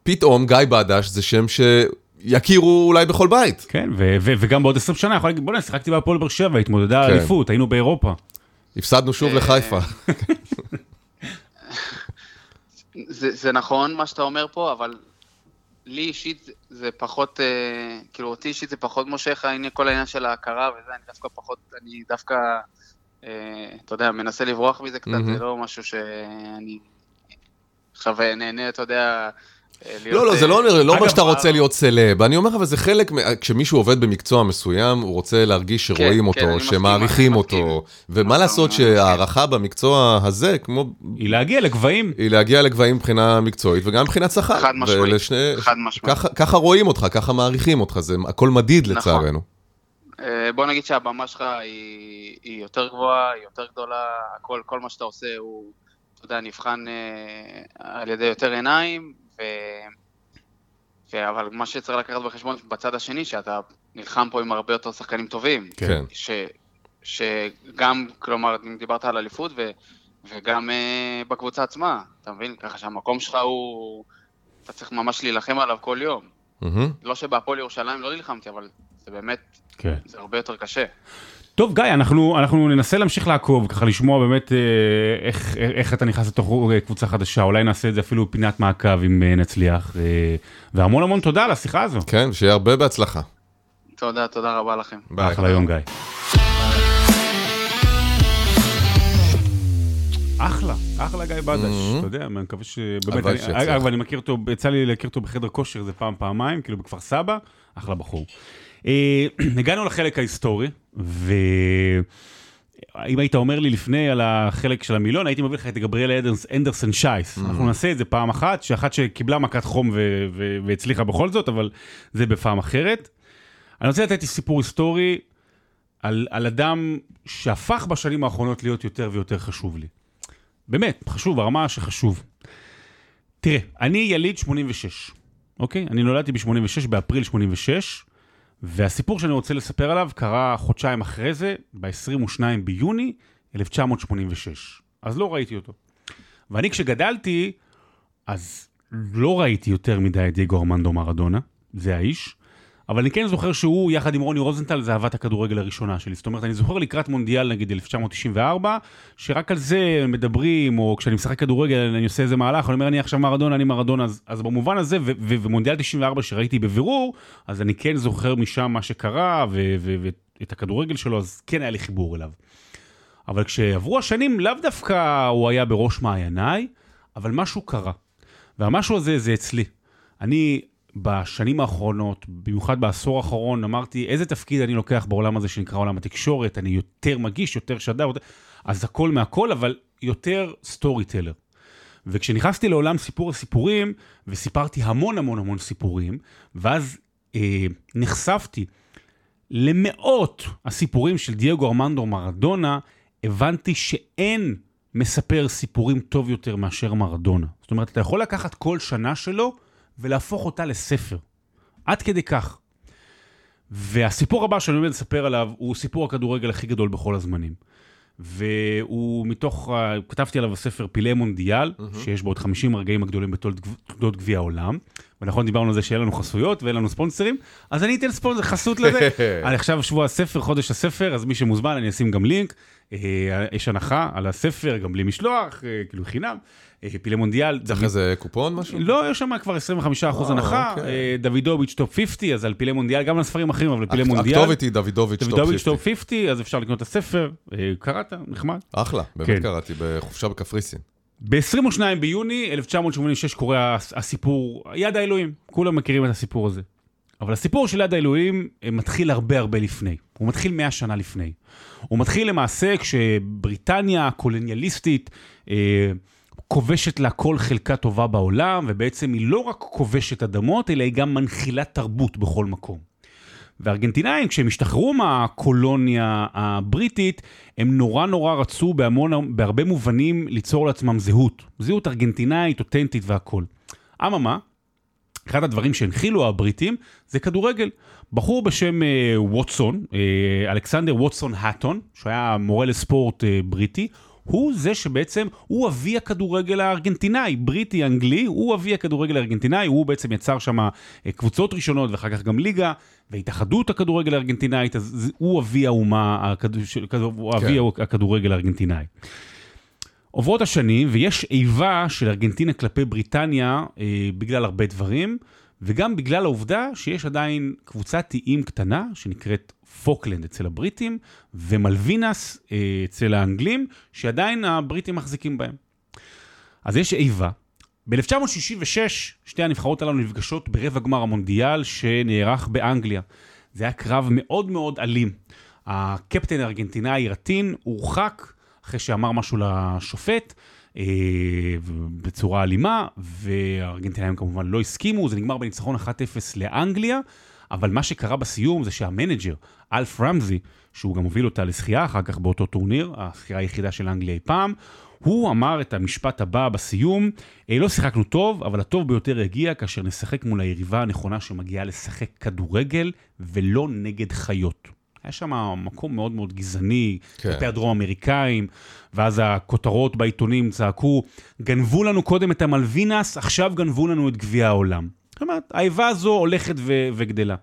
פתאום גיא בדש זה שם שיכירו אולי בכל בית. כן, ו- ו- וגם בעוד 20 שנה, יכול להגיד, בוא'נה, שיחקתי בהפועל באר שבע, התמודדה כן. אליפות, היינו באירופה. הפסדנו שוב לחיפה. זה, זה נכון מה שאתה אומר פה, אבל לי אישית זה פחות, אה, כאילו אותי אישית זה פחות מושך, כל העניין של ההכרה וזה, אני דווקא פחות, אני דווקא, אה, אתה יודע, מנסה לברוח מזה קצת, mm-hmm. זה לא משהו שאני עכשיו נהנה, אתה יודע, לא, לא, זה לא אומר, לא אומר שאתה רוצה להיות סלב. אני אומר לך, אבל זה חלק, כשמישהו עובד במקצוע מסוים, הוא רוצה להרגיש כן, שרואים כן, אותו, שמעריכים אותו. ומה לעשות שהערכה במקצוע הזה, כמו... היא להגיע לגבהים. היא להגיע לגבהים מבחינה מקצועית וגם מבחינת שכר. חד משמעית, חד משמעית. ככה רואים אותך, ככה מעריכים אותך, זה הכל מדיד נכון. לצערנו. אה, בוא נגיד שהבמה שלך היא יותר גבוהה, היא יותר גדולה, כל מה שאתה עושה הוא, אתה יודע, נבחן אה, על ידי יותר עיניים, ו... ו... אבל מה שצריך לקחת בחשבון בצד השני, שאתה נלחם פה עם הרבה יותר שחקנים טובים. כן. ש... שגם, כלומר, אם דיברת על אליפות, ו... וגם uh, בקבוצה עצמה, אתה מבין? ככה שהמקום שלך הוא... אתה צריך ממש להילחם עליו כל יום. Mm-hmm. לא שבהפועל ירושלים לא נלחמתי, אבל זה באמת, כן. זה הרבה יותר קשה. טוב, גיא, אנחנו, אנחנו ננסה להמשיך לעקוב, ככה לשמוע באמת אה, איך, איך אתה נכנס לתוך אה, קבוצה חדשה, אולי נעשה את זה אפילו פינת מעקב אם אה, נצליח. והמון המון תודה על השיחה הזו. כן, שיהיה הרבה בהצלחה. תודה, תודה רבה לכם. ביי. אחלה יום, גיא. אחלה, אחלה גיא בדש, mm-hmm. אתה יודע, אני מקווה שבאמת, אגב, אני מכיר אותו, יצא לי להכיר אותו בחדר כושר איזה פעם, פעמיים, כאילו בכפר סבא, אחלה בחור. אה, הגענו לחלק ההיסטורי, ואם היית אומר לי לפני על החלק של המילון, הייתי מביא לך את גבריאל אנדרסן שייס. Mm. אנחנו נעשה את זה פעם אחת, שאחת שקיבלה מכת חום והצליחה בכל זאת, אבל זה בפעם אחרת. אני רוצה לתת סיפור היסטורי על, על אדם שהפך בשנים האחרונות להיות יותר ויותר חשוב לי. באמת, חשוב, הרמה שחשוב. תראה, אני יליד 86, אוקיי? אני נולדתי ב-86, באפריל 86, והסיפור שאני רוצה לספר עליו קרה חודשיים אחרי זה, ב-22 ביוני 1986. אז לא ראיתי אותו. ואני כשגדלתי, אז לא ראיתי יותר מדי את דייגו ארמנדו מרדונה, זה האיש. אבל אני כן זוכר שהוא, יחד עם רוני רוזנטל, זה אהבת הכדורגל הראשונה שלי. זאת אומרת, אני זוכר לקראת מונדיאל, נגיד 1994, שרק על זה מדברים, או כשאני משחק כדורגל, אני עושה איזה מהלך, אני אומר, אני עכשיו מרדונה, אני מרדונה, אז, אז במובן הזה, ומונדיאל 94 שראיתי בבירור, אז אני כן זוכר משם מה שקרה, ואת הכדורגל שלו, אז כן היה לי חיבור אליו. אבל כשעברו השנים, לאו דווקא הוא היה בראש מעייניי, אבל משהו קרה. והמשהו הזה זה אצלי. אני בשנים האחרונות, במיוחד בעשור האחרון, אמרתי, איזה תפקיד אני לוקח בעולם הזה שנקרא עולם התקשורת, אני יותר מגיש, יותר שדר, יותר... אז הכל מהכל, אבל יותר סטורי טלר. וכשנכנסתי לעולם סיפור הסיפורים, וסיפרתי המון המון המון סיפורים, ואז אה, נחשפתי למאות הסיפורים של דייגו ארמנדו מרדונה, הבנתי שאין מספר סיפורים טוב יותר מאשר מרדונה. זאת אומרת, אתה יכול לקחת כל שנה שלו, ולהפוך אותה לספר. עד כדי כך. והסיפור הבא שאני עומד לספר עליו הוא סיפור הכדורגל הכי גדול בכל הזמנים. והוא מתוך, כתבתי עליו בספר פילי מונדיאל, mm-hmm. שיש בו עוד 50 הרגעים הגדולים בתולדות גביע העולם. ונכון, דיברנו על זה שאין לנו חסויות ואין לנו ספונסרים, אז אני אתן ספונסר חסות לזה. אני עכשיו שבוע הספר, חודש הספר, אז מי שמוזמן, אני אשים גם לינק. אה, יש הנחה על הספר, גם בלי משלוח, אה, כאילו חינם. אה, פילי מונדיאל. צריך איזה קופון משהו? לא, יש שם כבר 25% הנחה. אוקיי. דוידוביץ' טופ 50, אז על פילי מונדיאל, גם על ספרים אחרים, אבל פילי מונדיאל. הכתובת היא דוידוביץ' טופ 50. דוידוביץ' טופ 50, אז אפשר לקנות את הספר. קראת, נחמד. אחלה, באמת כן. קראתי, בחופשה בקפריסין. ב-22 ביוני 1986 קורה הסיפור יד האלוהים, כולם מכירים את הסיפור הזה. אבל הסיפור של יד האלוהים אה, מתחיל הרבה הרבה לפני, הוא מתחיל 100 שנה לפני. הוא מתחיל למעשה כשבריטניה הקולוניאליסטית אה, כובשת לה כל חלקה טובה בעולם, ובעצם היא לא רק כובשת אדמות, אלא היא גם מנחילה תרבות בכל מקום. וארגנטינאים, כשהם השתחררו מהקולוניה הבריטית, הם נורא נורא רצו בהמון, בהרבה מובנים ליצור לעצמם זהות. זהות ארגנטינאית, אותנטית והכול. אממה, אחד הדברים שהנחילו הבריטים זה כדורגל. בחור בשם אה, ווטסון, אה, אלכסנדר ווטסון האטון, שהיה מורה לספורט אה, בריטי, הוא זה שבעצם, הוא אבי הכדורגל הארגנטינאי, בריטי, אנגלי, הוא אבי הכדורגל הארגנטינאי, הוא בעצם יצר שם אה, קבוצות ראשונות ואחר כך גם ליגה, והתאחדות הכדורגל הארגנטינאית, אז הוא אבי האומה, הכד... הוא אבי כן. הכדורגל הארגנטינאי. עוברות השנים ויש איבה של ארגנטינה כלפי בריטניה אה, בגלל הרבה דברים, וגם בגלל העובדה שיש עדיין קבוצת איים קטנה שנקראת פוקלנד אצל הבריטים, ומלווינס אה, אצל האנגלים, שעדיין הבריטים מחזיקים בהם. אז יש איבה. ב-1966 שתי הנבחרות הללו נפגשות ברבע גמר המונדיאל שנערך באנגליה. זה היה קרב מאוד מאוד אלים. הקפטן הארגנטינאי רטין הורחק אחרי שאמר משהו לשופט. אה, בצורה אלימה, והארגנטינאים כמובן לא הסכימו, זה נגמר בניצחון 1-0 לאנגליה, אבל מה שקרה בסיום זה שהמנג'ר, אלף רמזי, שהוא גם הוביל אותה לזכייה אחר כך באותו טורניר, הזכייה היחידה של אנגליה אי פעם, הוא אמר את המשפט הבא בסיום, "אה, לא שיחקנו טוב, אבל הטוב ביותר יגיע כאשר נשחק מול היריבה הנכונה שמגיעה לשחק כדורגל ולא נגד חיות. היה שם מקום מאוד מאוד גזעני, כן. כלפי הדרום אמריקאים, ואז הכותרות בעיתונים צעקו, גנבו לנו קודם את המלווינס, עכשיו גנבו לנו את גביע העולם. זאת אומרת, האיבה הזו הולכת ו- וגדלה.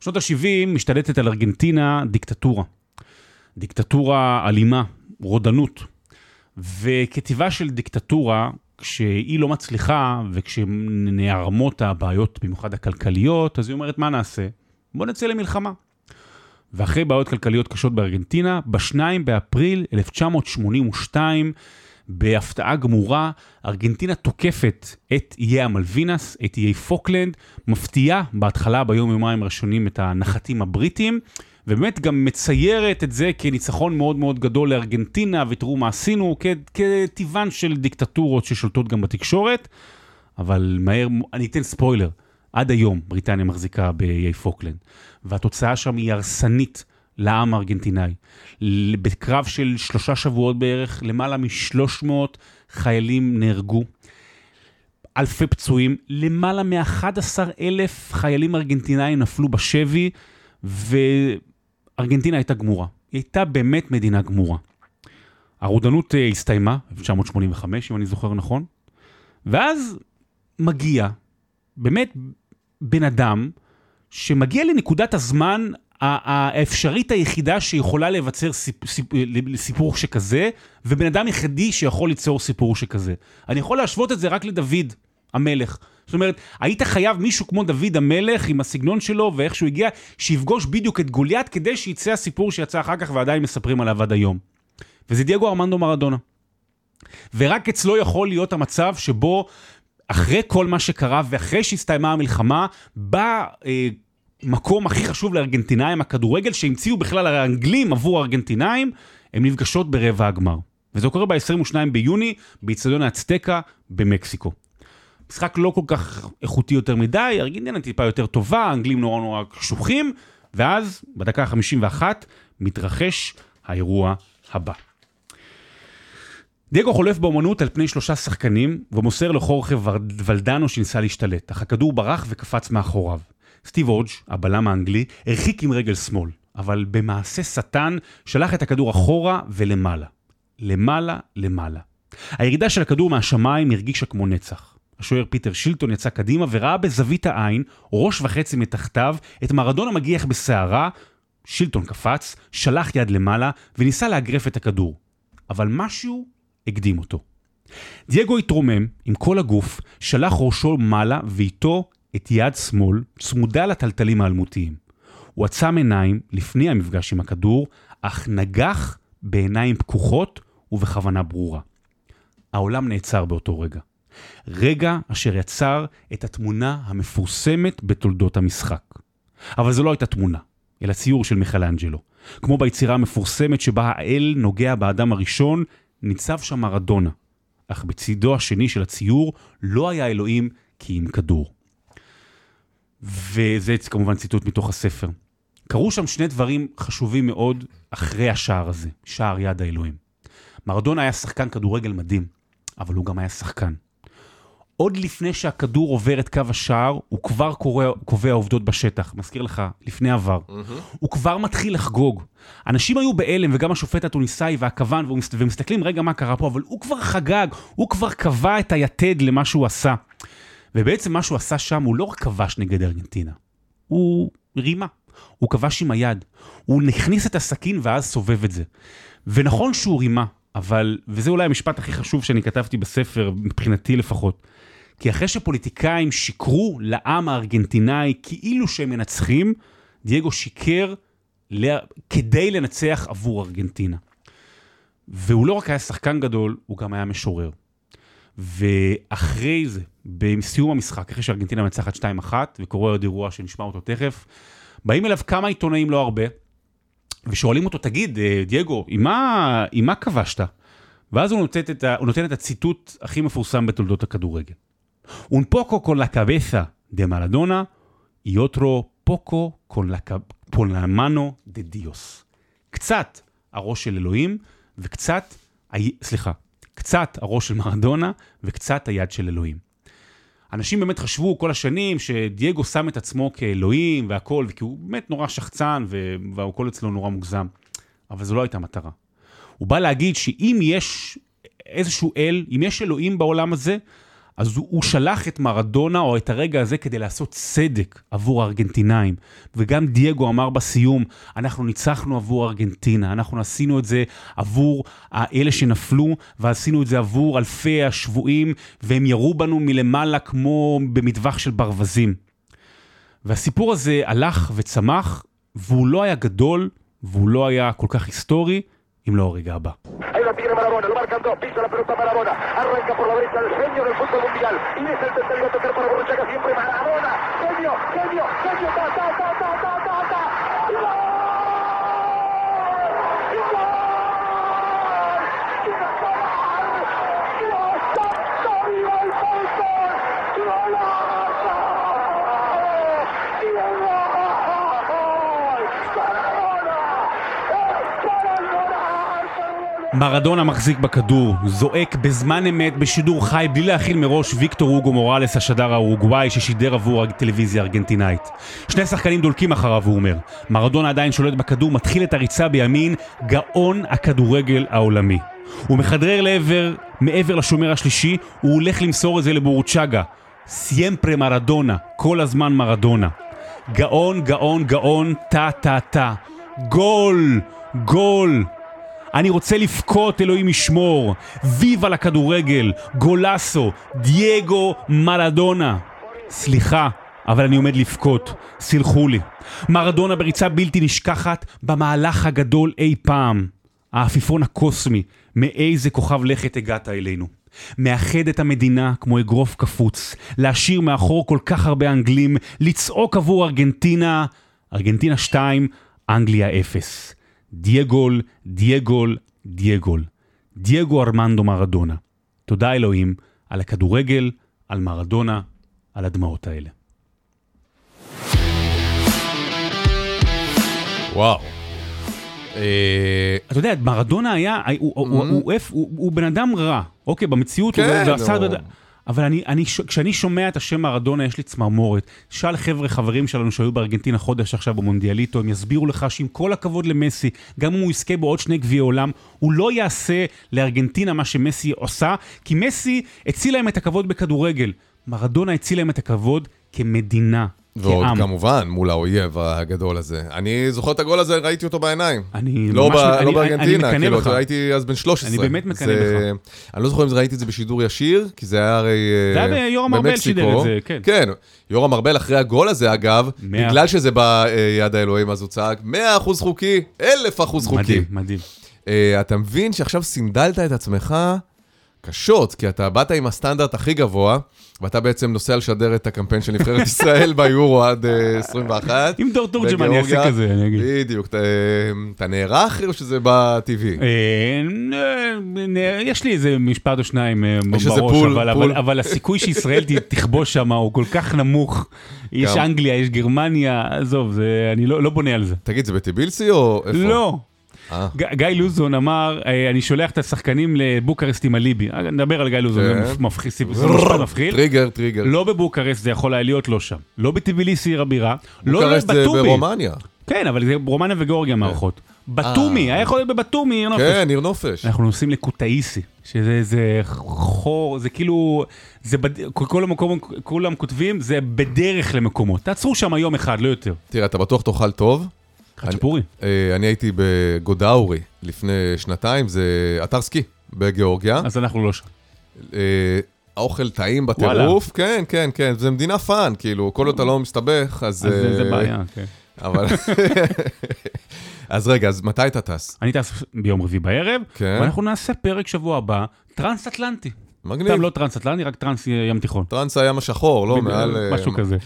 בשנות ה-70 משתלטת על ארגנטינה דיקטטורה. דיקטטורה אלימה, רודנות. וכטיבה של דיקטטורה, כשהיא לא מצליחה וכשנערמות הבעיות, במיוחד הכלכליות, אז היא אומרת, מה נעשה? בוא נצא למלחמה. ואחרי בעיות כלכליות קשות בארגנטינה, ב-2 באפריל 1982, בהפתעה גמורה, ארגנטינה תוקפת את איי המלווינס, את איי פוקלנד, מפתיעה בהתחלה ביום יומיים הראשונים את הנחתים הבריטים, ובאמת גם מציירת את זה כניצחון מאוד מאוד גדול לארגנטינה, ותראו מה עשינו, כ- כטיבן של דיקטטורות ששולטות גם בתקשורת, אבל מהר, אני אתן ספוילר, עד היום בריטניה מחזיקה באיי פוקלנד, והתוצאה שם היא הרסנית לעם הארגנטינאי. בקרב של שלושה שבועות בערך, למעלה מ-300 חיילים נהרגו, אלפי פצועים, למעלה מ-11 אלף חיילים ארגנטינאים נפלו בשבי, וארגנטינה הייתה גמורה. היא הייתה באמת מדינה גמורה. הרודנות אה, הסתיימה, 1985, אם אני זוכר נכון, ואז מגיע באמת בן אדם שמגיע לנקודת הזמן האפשרית היחידה שיכולה לבצר סיפ, סיפ, סיפור שכזה, ובן אדם יחידי שיכול ליצור סיפור שכזה. אני יכול להשוות את זה רק לדוד המלך. זאת אומרת, היית חייב מישהו כמו דוד המלך עם הסגנון שלו ואיך שהוא הגיע, שיפגוש בדיוק את גוליית כדי שיצא הסיפור שיצא אחר כך ועדיין מספרים עליו עד היום. וזה דייגו ארמנדו מרדונה. ורק אצלו יכול להיות המצב שבו אחרי כל מה שקרה ואחרי שהסתיימה המלחמה, בא אה, מקום הכי חשוב לארגנטינאים, הכדורגל, שהמציאו בכלל האנגלים עבור הארגנטינאים, הם נפגשות ברבע הגמר. וזה קורה ב-22 ביוני, באיצטדיון האצטקה במקסיקו. משחק לא כל כך איכותי יותר מדי, ארגנטינה טיפה יותר טובה, האנגלים נורא נורא קשוחים, ואז בדקה ה-51 מתרחש האירוע הבא. דייגו חולף באומנות על פני שלושה שחקנים, ומוסר לחורכה ולדנו שניסה להשתלט, אך הכדור ברח וקפץ מאחוריו. סטיב אודג', הבלם האנגלי, הרחיק עם רגל שמאל, אבל במעשה שטן שלח את הכדור אחורה ולמעלה. למעלה, למעלה. הירידה של הכדור מהשמיים הרגישה כמו נצח. השוער פיטר שילטון יצא קדימה וראה בזווית העין, ראש וחצי מתחתיו, את מרדונה מגיח בסערה, שילטון קפץ, שלח יד למעלה וניסה לאגרף את הכדור. אבל משהו הקדים אותו. דייגו התרומם עם כל הגוף, שלח ראשו מעלה ואיתו את יד שמאל צמודה לטלטלים האלמותיים. הוא עצם עיניים לפני המפגש עם הכדור, אך נגח בעיניים פקוחות ובכוונה ברורה. העולם נעצר באותו רגע. רגע אשר יצר את התמונה המפורסמת בתולדות המשחק. אבל זו לא הייתה תמונה, אלא ציור של מיכלאנג'לו. כמו ביצירה המפורסמת שבה האל נוגע באדם הראשון, ניצב שם מרדונה. אך בצידו השני של הציור לא היה אלוהים כי אם כדור. וזה כמובן ציטוט מתוך הספר. קרו שם שני דברים חשובים מאוד אחרי השער הזה, שער יד האלוהים. מרדונה היה שחקן כדורגל מדהים, אבל הוא גם היה שחקן. עוד לפני שהכדור עובר את קו השער, הוא כבר קורא, קובע עובדות בשטח. מזכיר לך, לפני עבר. הוא כבר מתחיל לחגוג. אנשים היו בהלם, וגם השופט התוניסאי והכוון, ומסת- ומסתכלים, רגע, מה קרה פה? אבל הוא כבר חגג, הוא כבר קבע את היתד למה שהוא עשה. ובעצם מה שהוא עשה שם, הוא לא רק כבש נגד ארגנטינה, הוא רימה. הוא כבש עם היד. הוא הכניס את הסכין ואז סובב את זה. ונכון שהוא רימה, אבל, וזה אולי המשפט הכי חשוב שאני כתבתי בספר, מבחינתי לפחות, כי אחרי שפוליטיקאים שיקרו לעם הארגנטינאי כאילו שהם מנצחים, דייגו שיקר ל... כדי לנצח עבור ארגנטינה. והוא לא רק היה שחקן גדול, הוא גם היה משורר. ואחרי זה, בסיום המשחק, אחרי שארגנטינה מנצחת 2-1, וקורה עוד אירוע שנשמע אותו תכף, באים אליו כמה עיתונאים, לא הרבה, ושואלים אותו, תגיד, אה, דייגו, עם מה, עם מה כבשת? ואז הוא נותן, את ה, הוא נותן את הציטוט הכי מפורסם בתולדות הכדורגל. Un poco con la cabeza de Maradona y otro poco con la, con la mano de Dios. קצת הראש של אלוהים וקצת. סליחה, קצת הראש של מרדונה וקצת היד של אלוהים. אנשים באמת חשבו כל השנים שדייגו שם את עצמו כאלוהים והכל, כי הוא באמת נורא שחצן והכל אצלו נורא מוגזם. אבל זו לא הייתה מטרה. הוא בא להגיד שאם יש איזשהו אל, אם יש אלוהים בעולם הזה, אז הוא, הוא שלח את מרדונה או את הרגע הזה כדי לעשות צדק עבור הארגנטינאים. וגם דייגו אמר בסיום, אנחנו ניצחנו עבור ארגנטינה, אנחנו עשינו את זה עבור אלה שנפלו, ועשינו את זה עבור אלפי השבויים, והם ירו בנו מלמעלה כמו במטווח של ברווזים. והסיפור הזה הלך וצמח, והוא לא היה גדול, והוא לא היה כל כך היסטורי, אם לא הרגע הבא. Ahí la tiene Marabona, lo marcan dos, pisa la pelota Marabona, arranca por la derecha el genio del fútbol mundial, y es el tercero a tocar para Borruchaga siempre Marabona, genio, genio, genio, ta, ta, ta, ta, ta, מרדונה מחזיק בכדור, זועק בזמן אמת בשידור חי בלי להכיל מראש ויקטור אוגו מוראלס השדר האורוגוואי ששידר עבור הטלוויזיה הארגנטינאית. שני שחקנים דולקים אחריו, הוא אומר. מרדונה עדיין שולט בכדור, מתחיל את הריצה בימין, גאון הכדורגל העולמי. הוא מכדרר לעבר, מעבר לשומר השלישי, הוא הולך למסור את זה לבורוצ'אגה. סיימפרה מרדונה, כל הזמן מרדונה. גאון, גאון, גאון, טה טה טה. גול! גול! אני רוצה לבכות, אלוהים ישמור. ויבה לכדורגל, גולסו, דייגו מרדונה. סליחה, אבל אני עומד לבכות, סלחו לי. מרדונה בריצה בלתי נשכחת במהלך הגדול אי פעם. העפיפון הקוסמי, מאיזה כוכב לכת הגעת אלינו. מאחד את המדינה כמו אגרוף קפוץ, להשאיר מאחור כל כך הרבה אנגלים, לצעוק עבור ארגנטינה, ארגנטינה 2, אנגליה 0. דייגול, דייגול, דייגול. דייגו ארמנדו מרדונה. תודה אלוהים על הכדורגל, על מרדונה, על הדמעות האלה. וואו. אה, אתה יודע, מרדונה היה, הוא, הוא, בן אדם רע, אוקיי, במציאות הוא כן, אבל אני, אני, כשאני שומע את השם מרדונה יש לי צמרמורת. שאל חבר'ה חברים שלנו שהיו בארגנטינה חודש עכשיו במונדיאליטו, הם יסבירו לך שעם כל הכבוד למסי, גם אם הוא יזכה בעוד שני גביעי עולם, הוא לא יעשה לארגנטינה מה שמסי עושה, כי מסי הציל להם את הכבוד בכדורגל. מרדונה הציל להם את הכבוד כמדינה, ועוד כעם. כמובן מול האויב הגדול הזה. אני זוכר את הגול הזה, ראיתי אותו בעיניים. אני לא, ממש- ב, אני- לא אני- בארגנטינה, אני מקנא כאילו, בך. הייתי אז בן 13. אני באמת מקנא זה- אני לא זוכר אם זה ראיתי את זה בשידור ישיר, כי זה היה הרי זה אה, היה ביורם ארבל. שידר את זה, כן. כן, יורם ארבל אחרי הגול הזה, אגב, מאה- בגלל שזה ביד האלוהים, אז הוא צעק 100% חוקי, 1000% חוקי. מדהים, מדהים. אה, אתה מבין שעכשיו סינדלת את עצמך קשות, כי אתה באת עם הסטנדרט הכי גבוה, ואתה בעצם נוסע לשדר את הקמפיין של נבחרת ישראל ביורו עד אה, 21. אם דור תורג'מן יעשה בגיאורגיה. כזה, אני אגיד. בדיוק, אתה, אתה נערך או שזה בא טבעי? אה, אה, יש לי איזה משפט או שניים אה, בראש, אבל- הסיכוי שישראל תכבוש שם הוא כל כך נמוך. יש. אנגליה, יש גרמניה, עזוב, אני לא לא בונה על זה. תגיד, זה בטיבילסי או איפה? לא. אה, גיא לוזון אמר, אה, אני שולח את השחקנים לבוקרשט עם הליבי. אה, נדבר על גיא לוזון, כן. זה מפ- מפחיד, זה. טריגר, טריגר. לא בבוקרשט זה יכול היה להיות לא שם. לא בטביליסי עיר הבירה. לא בוקרשט זה בטומי. ברומניה. כן, אבל זה רומניה וגיאורגיה מארחות. בתומי, היה יכול להיות בבתומי, עיר נופש. כן, עיר נופש. אנחנו נוסעים לקוטאיסי, שזה איזה חור, זה כאילו, זה בד... כל המקום, כולם כותבים, זה בדרך למקומות. תעצרו שם יום אחד, לא יותר. תראה, אתה בטוח תאכל טוב. חצ'פורי. אה, אני הייתי בגודאורי לפני שנתיים, זה אתר סקי בגיאורגיה. אז אנחנו לא שם. אה, האוכל טעים בטירוף, כן, כן, כן, זה מדינה fun, כאילו, כל עוד אתה לא מסתבך, אז... אז זה- אה, בעיה, כן. אבל... אז רגע, אז מתי אתה טס? אני טס ביום רביעי בערב, כן. ואנחנו נעשה פרק שבוע הבא, טרנס-אטלנטי. מגניב. סתם לא טרנס-אטלנטי, רק טרנס ים תיכון. טרנס הים השחור, לא, מעל... אה, משהו כזה.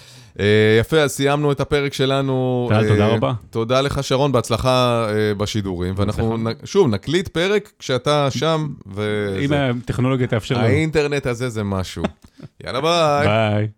אה, יפה, אז סיימנו את הפרק שלנו. טל, אה, תודה רבה. תודה לך, שרון, בהצלחה אה, בשידורים. ואנחנו, שוב, נקליט פרק כשאתה שם, אם הטכנולוגיה תאפשר לנו. האינטרנט הזה זה משהו. יאללה, ביי. ביי.